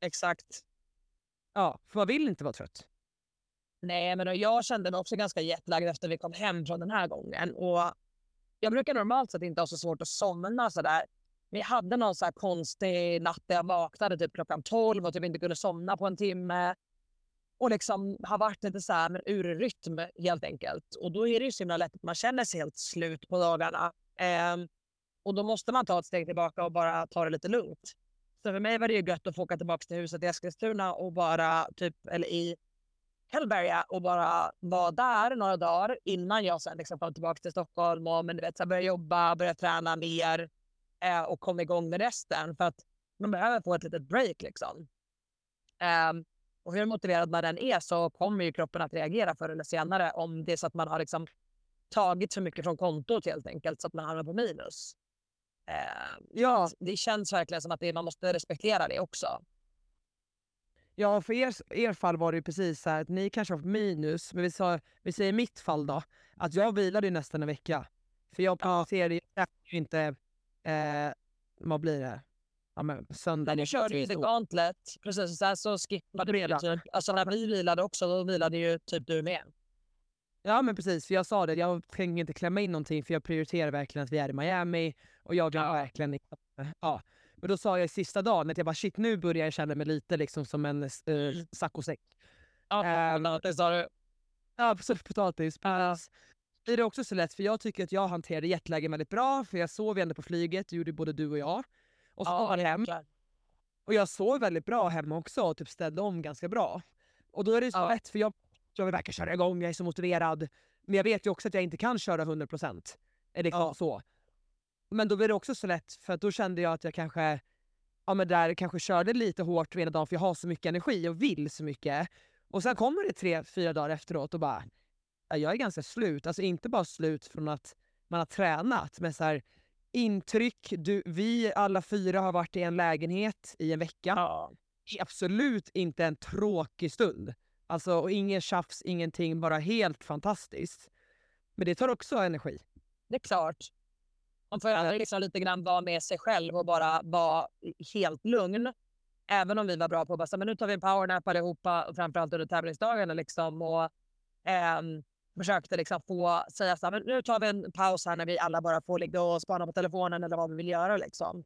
Exakt. Ja, för man vill inte vara trött. Nej, men jag kände mig också ganska jetlaggad efter vi kom hem från den här gången. Och jag brukar normalt sett inte ha så svårt att somna sådär. Men jag hade någon så här konstig natt där jag vaknade typ klockan 12 och typ inte kunde somna på en timme. Och liksom har varit lite så här ur rytm helt enkelt. Och då är det ju så himla lätt att man känner sig helt slut på dagarna. Ehm, och då måste man ta ett steg tillbaka och bara ta det lite lugnt. Så för mig var det ju gött att få åka tillbaka till huset i Eskilstuna och bara typ, eller i Hellberga och bara vara där några dagar innan jag sen liksom kom tillbaka till Stockholm och men, du vet, så här, börja jobba, börja träna mer eh, och komma igång med resten. För att man behöver få ett litet break liksom. Ehm, och hur motiverad man än är så kommer ju kroppen att reagera förr eller senare om det är så att man har liksom tagit för mycket från kontot helt enkelt så att man hamnar på minus. Ehm, Ja, det känns verkligen som att det, man måste respektera det också. Ja, för er, er fall var det ju precis så här att ni kanske har fått minus, men vi, sa, vi säger mitt fall då, att jag vilade ju nästan en vecka. För jag prioriterade ju inte, eh, vad blir det? Ja, men söndag. Nu körde ju The Gauntlet, precis, och sen så skippade vi det typ. Alltså när vi vilade också, då vilade ju typ du med. Ja men precis, för jag sa det, jag tänker inte klämma in någonting för jag prioriterar verkligen att vi är i Miami och jag vill Ja. verkligen ja. Men då sa jag sista dagen att jag bara shit nu börjar jag känna mig lite liksom som en eh, saccosäck. Ja, Ehm, det sa du. Ja. <laughs> Potatis. Pass. Det är också så lätt, för jag tycker att jag hanterade jetlagen väldigt bra, för jag sov ju ändå på flyget, det gjorde både du och jag. Och så kom man hem, klart. och jag sov väldigt bra hemma också och typ ställde om ganska bra. Och då är det så Ja. lätt, för jag, jag verkligen köra igång, jag är så motiverad. Men jag vet ju också att jag inte kan köra 100%. Är det Ja. så. Men då blir det också så lätt, för då kände jag att jag kanske ja, men där kanske körde lite hårt ena dagen för jag har så mycket energi och vill så mycket. Och sen kommer det tre, fyra dagar efteråt och bara, ja, jag är ganska slut. Alltså inte bara slut från att man har tränat, men så här, intryck. Du, vi alla fyra har varit i en lägenhet i en vecka. Ja. Absolut inte en tråkig stund. Alltså, och ingen tjafs, ingenting, bara helt fantastiskt. Men det tar också energi. Det är klart. Man får liksom lite grann vara med sig själv och bara vara helt lugn. Även om vi var bra på att bara, men nu tar vi en powernap allihopa, och framförallt under tävlingsdagarna. Liksom, och, ehm, försökte liksom få säga så här, men nu tar vi en paus här när vi alla bara får ligga och spana på telefonen eller vad vi vill göra. Liksom.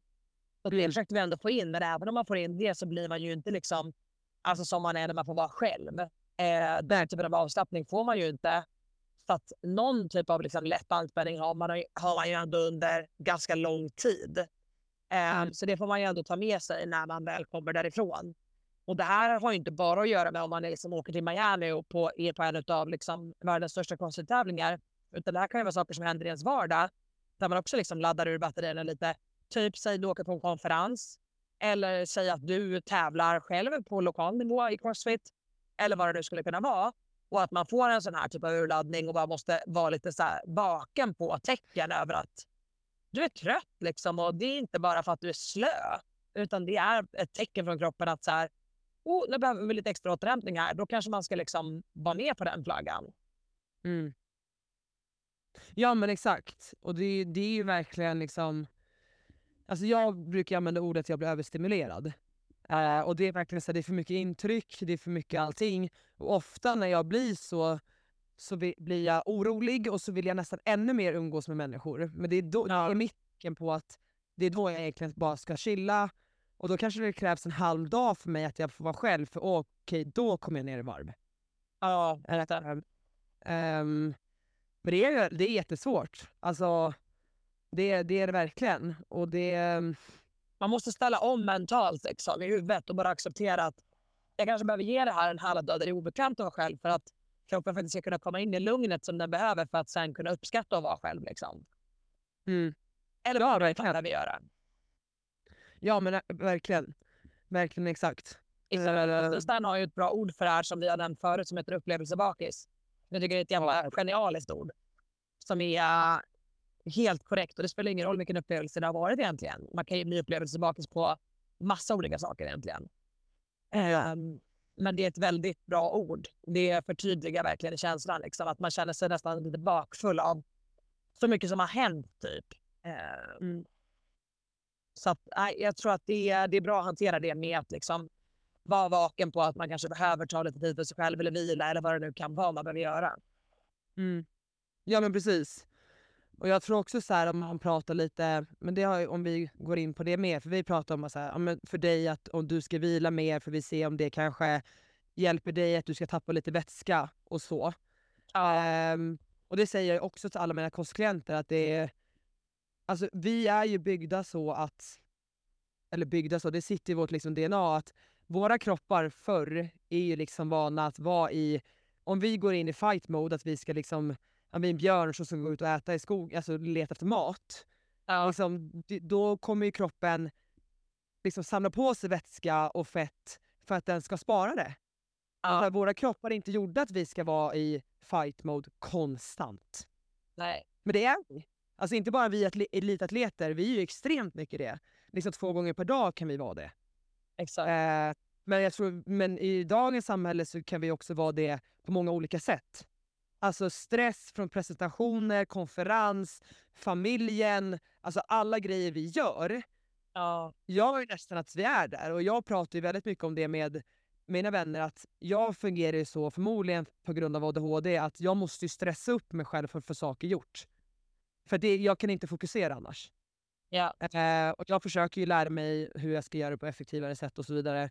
Och det försökte vi ändå få in, men även om man får in det så blir man ju inte liksom, alltså som man är när man får vara själv. Eh, den typen av avslappning får man ju inte. Så att någon typ av liksom lätt anspänning har man, har man ju ändå under ganska lång tid. Eh, Så det får man ju ändå ta med sig när man väl kommer därifrån. Och det här har ju inte bara att göra med om man liksom åker till Miami och på, är på en av liksom världens största crossfit-tävlingar. Utan det här kan ju vara saker som händer i ens vardag. Där man också liksom laddar ur batterierna lite. Typ säg du åker på en konferens. Eller säg att du tävlar själv på lokal nivå i crossfit. Eller vad det nu skulle kunna vara. Och att man får en sån här typ av urladdning och bara måste vara lite så här vaken på tecken över att du är trött liksom. Och det är inte bara för att du är slö, utan det är ett tecken från kroppen att så här, oh, nu behöver vi lite extra återhämtning här. Då kanske man ska liksom vara med på den flaggan. Mm. Ja men exakt. Och det, det är ju verkligen liksom... Alltså jag brukar använda ordet att jag blir överstimulerad. Uh, och det är verkligen så det är för mycket intryck, det är för mycket allting. Och ofta när jag blir så, så blir jag orolig och så vill jag nästan ännu mer umgås med människor. Men det är, då, ja. det är mitten på att det är då jag egentligen bara ska chilla. Och då kanske det krävs en halv dag för mig att jag får vara själv, för okej, okay, då kommer jag ner i varv. Ja, uh, um, men det är, det är jättesvårt. Alltså, det, det är det verkligen. Och det... Man måste ställa om mentalt liksom, i huvudet och bara acceptera att jag kanske behöver ge det här en halv dag där det är obekvämt att vara själv för att kroppen faktiskt ska kunna komma in i lugnet som den behöver för att sen kunna uppskatta att vara själv. Liksom. Mm. Eller vad ja, behöver vi göra? Ja, men verkligen. Verkligen exakt. Stan har ju ett bra ord för det här som vi har nämnt förut som heter upplevelsebakis. Jag tycker det är ett jävla genialiskt ord. Som är helt korrekt. Och det spelar ingen roll vilken upplevelse det har varit egentligen. Man kan ju bli upplevelsebakis på massa olika saker egentligen. Um, men det är ett väldigt bra ord. Det förtydligar verkligen känslan. Liksom, att man känner sig nästan lite bakfull av så mycket som har hänt. typ. Um, så att, jag tror att det är, det är bra att hantera det med att liksom, vara vaken på att man kanske behöver ta lite tid för sig själv eller vila eller vad det nu kan vara man behöver göra. Mm. Ja men precis. Och jag tror också så här om man pratar lite, men det har, om vi går in på det mer, för vi pratar om så här, för dig att om du ska vila mer för vi ser om det kanske hjälper dig att du ska tappa lite vätska och så. Ja. Um, och det säger jag också till alla mina kostklienter att det är, alltså vi är ju byggda så att, eller byggda så, det sitter i vårt liksom DNA att våra kroppar förr är ju liksom vana att vara i, om vi går in i fight mode, att vi ska liksom, ja, en björn som ska gå ut och äta i skog, alltså leta efter mat. Ja. Liksom, då kommer ju kroppen liksom samla på sig vätska och fett för att den ska spara det. Ja. våra kroppar är inte gjorda att vi ska vara i fight mode konstant. Nej. Men det är vi. Alltså inte bara vi elitatleter, vi är ju extremt mycket det. Liksom två gånger per dag kan vi vara det. Exakt. Eh, men, jag tror, men i dagens samhälle så kan vi också vara det på många olika sätt. Alltså stress från presentationer, konferens, familjen, alltså alla grejer vi gör. Ja. Jag är nästan att vi är där och jag pratar ju väldigt mycket om det med mina vänner att jag fungerar ju så, förmodligen på grund av ADHD, att jag måste stressa upp mig själv för att få saker gjort. För det, jag kan inte fokusera annars. Ja. Eh, och jag försöker ju lära mig hur jag ska göra det på effektivare sätt och så vidare.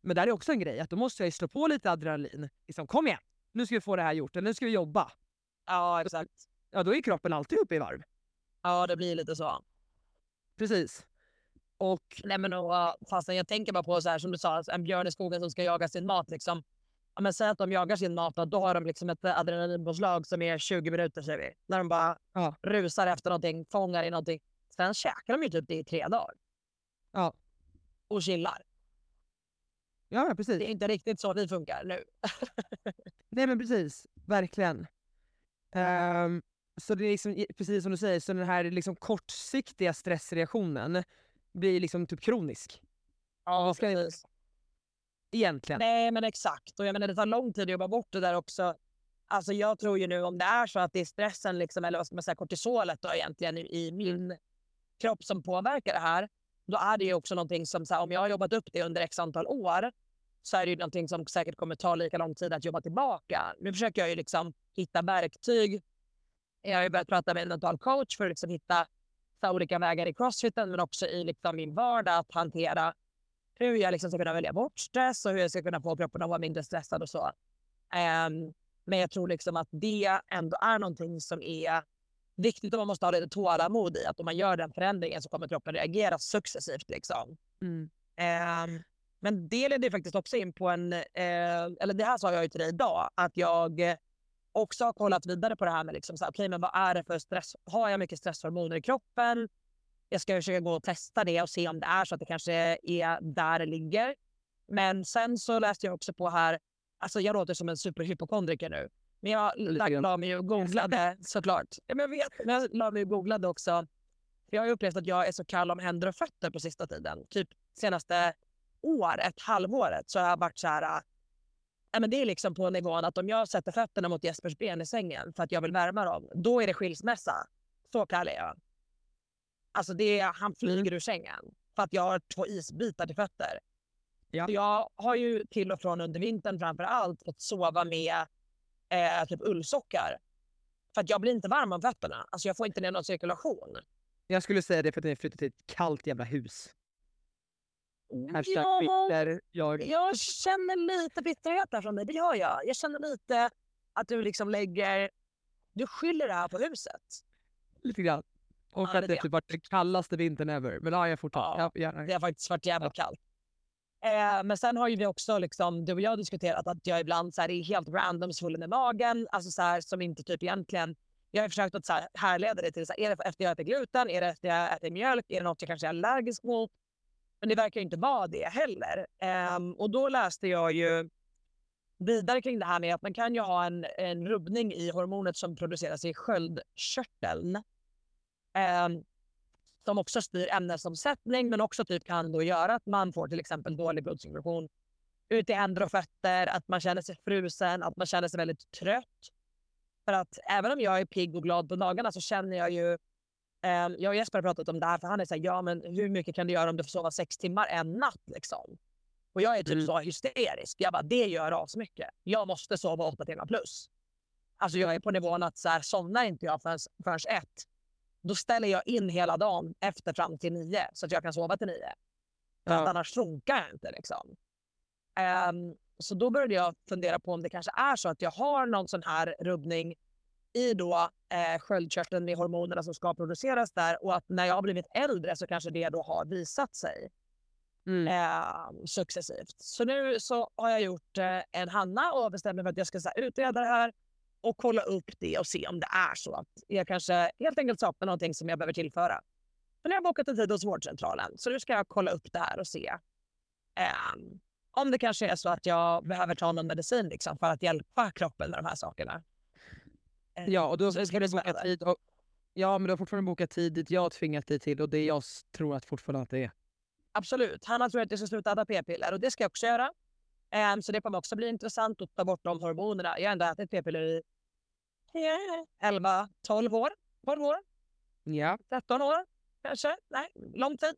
Men där är också en grej, att då måste jag slå på lite adrenalin. Liksom, kom igen, nu ska vi få det här gjort, eller nu ska vi jobba. Ja, exakt. Ja, då är kroppen alltid uppe i varv. Ja, det blir lite så. Precis. Och... Nej, men och, fastän jag tänker bara på så här som du sa, en björn i skogen som ska jaga sin mat. Liksom. Ja, men säg att de jagar sin mat, då har de liksom ett adrenalinpåslag som är 20 minuter, säger vi. När de bara ja. rusar efter någonting, fångar i någonting. Sen käkar de ju typ det i tre dagar. Ja. Och chillar. Ja, precis. Det är inte riktigt så vi funkar nu. <laughs> Nej, men precis. Verkligen. Um, så det är liksom, precis som du säger, så den här liksom kortsiktiga stressreaktionen blir liksom typ kronisk. Ja, precis. Egentligen. Nej, men exakt. Och jag menar, det tar lång tid att jobba bort det där också. Alltså jag tror ju nu om det är så att det är stressen, liksom, eller vad ska man säga, kortisolet då egentligen i min kropp som påverkar det här, då är det ju också någonting som, så här, om jag har jobbat upp det under x antal år, så är det ju någonting som säkert kommer ta lika lång tid att jobba tillbaka. Nu försöker jag ju liksom hitta verktyg. Jag har ju börjat prata med en mental coach för att liksom hitta olika vägar i crossfiten, men också i liksom min vardag att hantera hur jag liksom ska kunna välja bort stress och hur jag ska kunna få kroppen att vara mindre stressad och så. Um, men jag tror liksom att det ändå är någonting som är viktigt och man måste ha lite tålamod i att om man gör den förändringen så kommer kroppen reagera successivt. Liksom. Mm. Eh, men det leder faktiskt också in på en, eh, eller det här sa jag ju till dig idag, att jag också har kollat vidare på det här med liksom så här, okay, men vad är det för stress? Har jag mycket stresshormoner i kroppen? Jag ska försöka gå och testa det och se om det är så att det kanske är där det ligger. Men sen så läste jag också på här Alltså jag låter som en superhypokondriker nu. Men jag la mig och googlade såklart. Men jag vet, men jag la mig och googlade också. För jag har upplevt att jag är så kall om händer och fötter på sista tiden. Typ senaste året, halvåret, så har jag varit så här... äh, men det är liksom på nivån att om jag sätter fötterna mot Jespers ben i sängen för att jag vill värma dem, då är det skilsmässa. Så kall är jag. Alltså det är, han flyger ur sängen för att jag har två isbitar till fötter. Ja. Jag har ju till och från under vintern framför allt fått sova med eh, typ ullsockar. För att jag blir inte varm om fötterna. Alltså jag får inte ner någon cirkulation. Jag skulle säga det för att ni flyttat till ett kallt jävla hus. Hashtag Ja, bitter. Jag... jag känner lite bitterhet där från dig. Det gör jag. Jag känner lite att du liksom lägger... Du skyller det här på huset. Lite grann. Och Ja, att det det typ varit den kallaste vintern ever. Men ja, jag fortfarande. Ja. Ja. Ja, Det har faktiskt varit jävligt kallt. Eh, men sen har ju vi också, liksom, du och jag diskuterat att jag ibland så här, är helt random svullen i magen. Alltså så här, som inte typ egentligen... Jag har försökt att så här, härleda det till, så här, är det efter jag äter gluten? Är det efter jag äter mjölk? Är det något jag kanske är allergisk mot? Men det verkar inte vara det heller. Ehm, och då läste jag ju vidare kring det här med att man kan ju ha en, en rubbning i hormonet som produceras i sköldkörteln. Ehm, som också styr ämnesomsättning men också typ kan då göra att man får till exempel dålig blodcirkulation ut i händer och fötter, att man känner sig frusen, att man känner sig väldigt trött. För att även om jag är pigg och glad på dagarna så känner jag ju jag och Jesper har pratat om det här för han är såhär, ja men hur mycket kan du göra om du får sova sex timmar en natt liksom? Och jag är typ Mm. så hysterisk. Jag bara, det gör asmycket. Jag måste sova åtta timmar plus. Alltså jag är på nivån att så här, somnar inte jag förrän, förrän ett, då ställer jag in hela dagen efter fram till nio så att jag kan sova till nio. För Ja. annars funkar jag inte liksom. Ehm, så då började jag fundera på om det kanske är så att jag har någon sån här rubbning i då eh, sköldkörteln med hormonerna som ska produceras där och att när jag har blivit äldre så kanske det då har visat sig Mm. eh, successivt. Så nu så har jag gjort eh, en Hanna och bestämt mig för att jag ska så här, utreda det här och kolla upp det och se om det är så att jag kanske helt enkelt saknar någonting som jag behöver tillföra. Men jag har bokat en tid hos vårdcentralen så nu ska jag kolla upp det här och se eh, om det kanske är så att jag behöver ta någon medicin liksom, för att hjälpa kroppen med de här sakerna. Ja, och då ska du boka tid. Och, ja, men du har fortfarande bokat tid dit jag har tvingat dig till och det jag tror att fortfarande att det är. Absolut. Hanna tror att jag ska sluta äta p-piller och det ska jag också göra. Ehm, så det kommer också bli intressant att ta bort de hormonerna. Jag har ändå ätit p-piller i eh, 11, 12 år. 12 år, Ja. 13 år kanske. Nej, lång tid.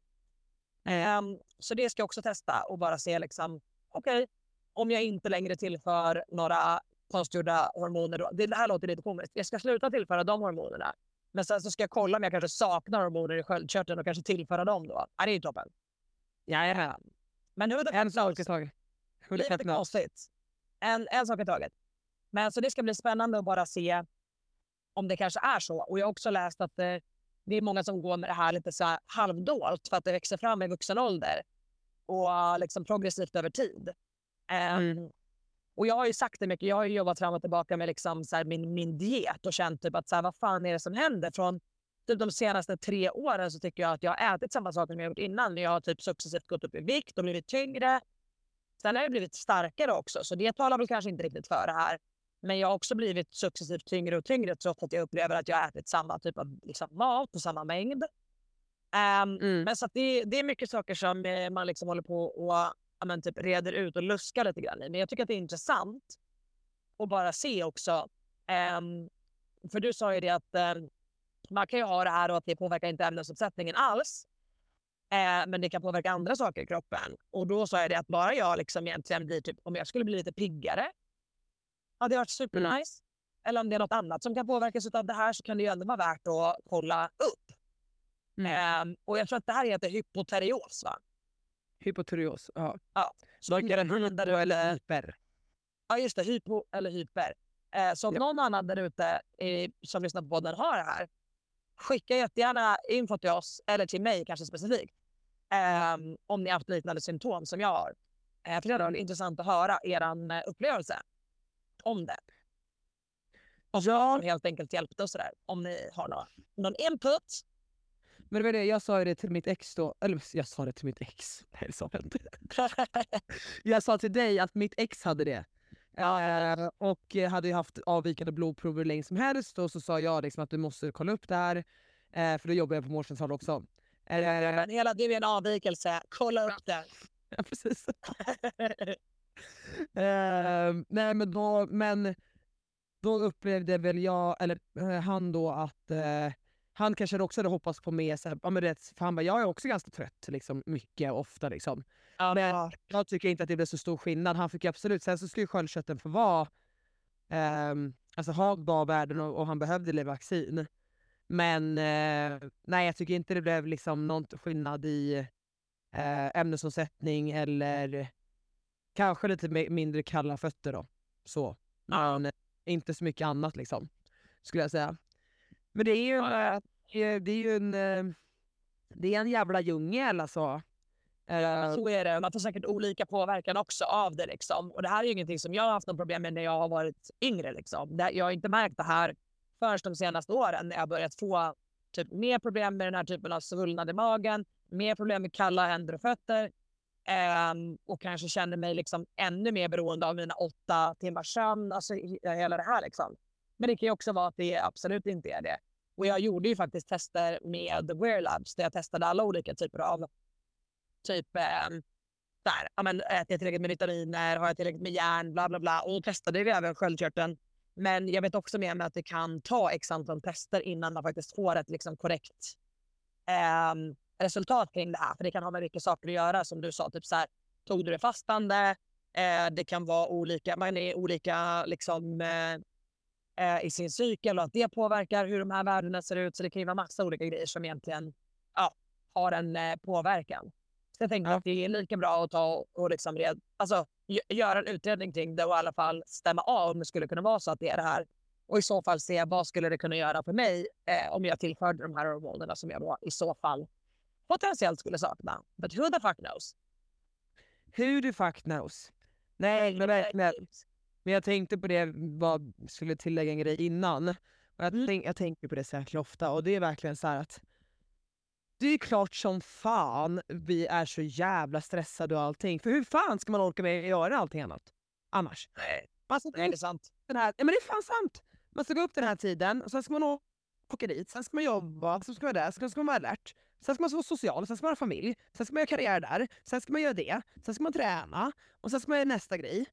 Ehm, så det ska jag också testa och bara se liksom, okej, om jag inte längre tillför några konstgjorda hormoner. Då. Det här låter lite komiskt. Jag ska sluta tillföra de hormonerna. Men sen så ska jag kolla om jag kanske saknar hormoner i sköldkörteln och kanske tillföra dem då. Ja, det är ju toppen. Ja. Men hur En sak i taget. Lite konstigt. En, en sak i taget. Men så det ska bli spännande att bara se om det kanske är så. Och jag har också läst att det, det är många som går med det här lite så här halvdolt för att det växer fram i vuxen ålder och liksom progressivt över tid. Um, Och jag har ju sagt det mycket. Jag har ju jobbat fram och tillbaka med liksom så min, min diet och känt typ att så här, vad fan är det som händer? Från typ de senaste tre åren så tycker jag att jag har ätit samma saker som jag gjort innan. Jag har typ successivt gått upp i vikt och blivit tyngre. Sen har jag blivit starkare också, så det talar väl kanske inte riktigt för det här. Men jag har också blivit successivt tyngre och tyngre trots att jag upplever att jag har ätit samma typ av liksom, mat och samma mängd. Ehm, Mm. Men så att det, det är mycket saker som eh, man liksom håller på och ja, men, typ reder ut och luskar lite grann i. Men jag tycker att det är intressant att bara se också. Ehm, för du sa ju det att ehm, man kan ju ha det här och att det påverkar inte ämnesuppsättningen alls. Eh, men det kan påverka andra saker i kroppen. Och då sa jag det att bara jag liksom egentligen blir typ, om jag skulle bli lite piggare, hade det varit supernice. Eller om det är något annat som kan påverkas av det här så kan det ju ändå vara värt att kolla upp. Mm. Ehm, och jag tror att det här heter hypoterios va? Hypotyreos. Ja. Så då kan den där eller Hyper. Ja just det, hypo eller hyper. Eh, så om Japp. någon annan där ute eh, som lyssnar på podden har det här, skicka jättegärna info till oss, eller till mig kanske specifikt, ehm, om ni haft liknande symptom som jag har. Eh, för det hade varit intressant att höra er eh, upplevelse om det. Och ja. helt enkelt hjälpt oss där, om ni har någon, någon input. Men det var det, jag sa ju det till mitt ex då. Eller jag sa det till mitt ex. <laughs> Nej, det sa jag inte. <laughs> Jag sa till dig att mitt ex hade det. Eh, och hade ju haft avvikande blodprover hur länge som helst och så sa jag liksom att du måste kolla upp det här. Eh, för då jobbar jag på vårdcentral också. Eh, Men hela du är en avvikelse, kolla upp det. <laughs> Ja, precis. eh, nej, men då, men då upplevde väl jag, eller eh, han då att eh, han kanske också hade hoppats på mer, så här, ja, men det, för han bara, jag är också ganska trött liksom, mycket och ofta. Liksom. Ja, Men jag tycker inte att det blev så stor skillnad. Han fick ju absolut, sen så skulle sköldkörteln få vara, ehm, alltså ha bra värden och, och han behövde Levaxin. Men eh, nej, jag tycker inte det blev liksom någon skillnad i eh, ämnesomsättning eller kanske lite mi- mindre kalla fötter då. Så. Men eh, inte så mycket annat liksom, skulle jag säga. Men det är ju, eh, det är ju en, eh, det är en jävla djungel alltså. Eh, Så är det. Man får säkert olika påverkan också av det. Liksom. Och det här är ju ingenting som jag har haft något problem med när jag har varit yngre. Liksom. Jag har inte märkt det här förrän de senaste åren när jag börjat få typ, mer problem med den här typen av svullnad i magen, mer problem med kalla händer och fötter ehm, och kanske känner mig liksom ännu mer beroende av mina åtta timmars sömn. Alltså hela det här liksom. Men det kan ju också vara att det absolut inte är det. Och jag gjorde ju faktiskt tester med Wear Labs där jag testade alla olika typer av typ eh, där, amen, äter jag tillräckligt med vitaminer, har jag tillräckligt med järn, bla bla bla. Och då testade vi även sköldkörteln. Men jag vet också med mig att det kan ta x antal tester innan man faktiskt får ett liksom, korrekt eh, resultat kring det här. För det kan ha med vilka saker att göra som du sa, typ så här, tog du det fastande? Eh, det kan vara olika, man är olika liksom eh, eh, i sin cykel och att det påverkar hur de här värdena ser ut. Så det kan ju vara massa olika grejer som egentligen ja, har en eh, påverkan. Så jag tänkte Ja. att det är lika bra att ta och liksom red, alltså, gö- göra en utredning kring det och i alla fall stämma av om det skulle kunna vara så att det är det här. Och i så fall se vad skulle det kunna göra för mig eh, om jag tillförde de här hormonerna som jag då i så fall potentiellt skulle sakna. But who the fuck knows? Who the fuck knows? Nej, men verkligen. Men jag tänkte på det, vad skulle tillägga en grej innan. Och jag, Mm. tänk, jag tänker på det så jäkla ofta och det är verkligen så här att det är klart som fan vi är så jävla stressade och allting. För hur fan ska man orka med att göra allting annat? Annars? Nej, det är sant. den här, men det är fan sant! Man ska gå upp den här tiden, och sen ska man åka dit, sen ska man jobba, sen ska man vara där, sen ska man vara alert. Sen ska man vara social, sen ska man ha familj, sen ska man göra karriär där, sen ska man göra det, sen ska man träna och sen ska man göra nästa grej.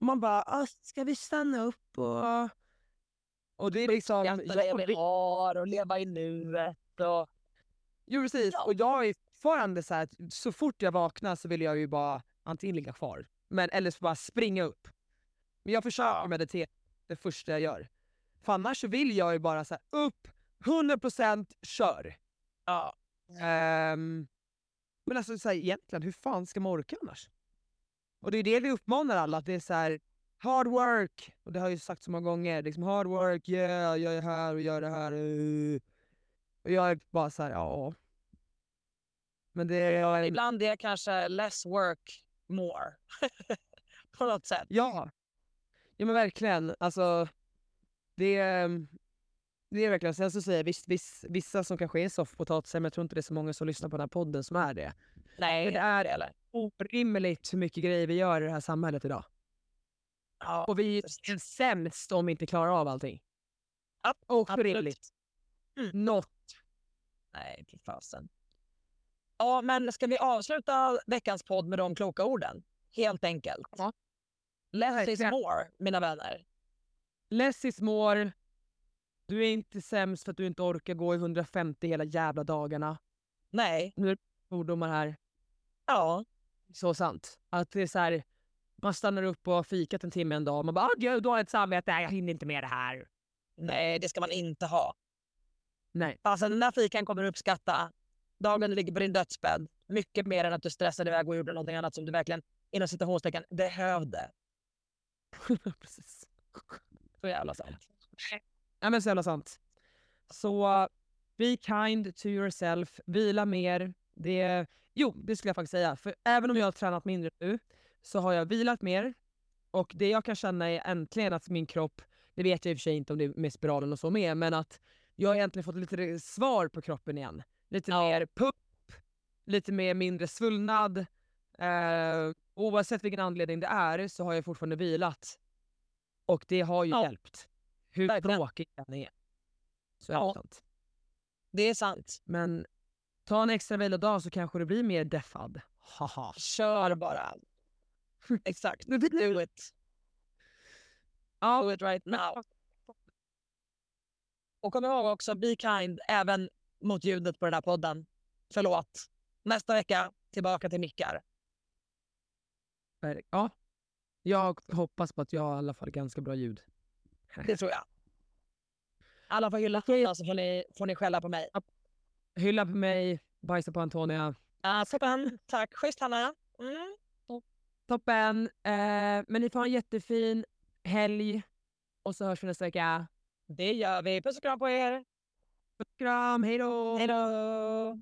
Man bara, "Ah, ska vi stanna upp och... Och det är liksom... Skatta det vi har och leva i nuet. Och, Jo precis, Ja. och jag är fortfarande så här att så fort jag vaknar så vill jag ju bara antingen ligga kvar, men, eller så bara springa upp. Men jag försöker Ja. meditera det första jag gör. För annars vill jag ju bara så här, upp, 100% kör. ja. Ehm, men alltså så här, egentligen, hur fan ska man orka annars? Och det är det vi uppmanar alla, att det är så här hard work. Och det har jag ju sagt så många gånger, liksom hard work, yeah, jag är här och gör det här. uh. Och jag är bara så här, ja. Men det är... Ibland är kanske less work more. <laughs> På något sätt. Ja. Ja men verkligen. Alltså, det, är- det är verkligen... Sen så säger jag visst, viss, vissa som kanske är soffpotatisar, men jag tror inte det är så många som lyssnar på den här podden som är det. Nej, För det är det eller? Orimligt hur mycket grejer vi gör i det här samhället idag. Ja, Och vi är sämst om vi inte klarar av allting. Ja, Och absolut. rimligt. Mm. Något. Nej, fy fasen. Ja, men ska vi avsluta veckans podd med de kloka orden? Helt enkelt. Ja. Less is more, mina vänner. Less is more. Du är inte sämst för att du inte orkar gå i 150 hela jävla dagarna. Nej, Svordomar här. ja. Så sant. Att det är så här, man stannar upp och har fikat en timme en dag. Man bara, ah, gud, då har jag ett samvete. Jag hinner inte med det här. Nej, det ska man inte ha. Nej. Alltså, den där fikan kommer du uppskatta dagen du ligger på din dödsbädd. Mycket mer än att du stressade iväg och gjorde någonting annat som du verkligen inom citationstecken behövde. <laughs> Precis. Så jävla sant. Ja men så jävla sant. Så be kind to yourself, vila mer. Det, jo, det skulle jag faktiskt säga. För även om jag har tränat mindre nu så har jag vilat mer. Och det jag kan känna är äntligen att min kropp, det vet jag i och för sig inte om det är med spiralen och så med, men att jag har egentligen fått lite svar på kroppen igen. Lite Ja. mer pupp, lite mer mindre svullnad. Eh, oavsett vilken anledning det är så har jag fortfarande vilat. Och det har ju Ja. hjälpt. Hur tråkigt den är. Så är Ja. det sant. Det är sant. Men ta en extra vilodag så kanske du blir mer deffad. Haha. Kör bara. Exakt. <laughs> Do it. Ja, Do it right now. Och kom ihåg också, be kind även mot ljudet på den här podden. Förlåt. Nästa vecka tillbaka till mickar. ja. Jag hoppas på att jag har i alla fall ganska bra ljud. Det tror jag. Alla får hylla Hanna så får ni, får ni skälla på mig. Hylla på mig, bajsa på Antonia. Uh, toppen. Tack. Schysst Hanna. Mm. Toppen! Eh, men ni får ha en jättefin helg. Och så hörs vi nästa vecka. Det gör vi. Puss och kram på er. Puss och kram, hej då! Hej då.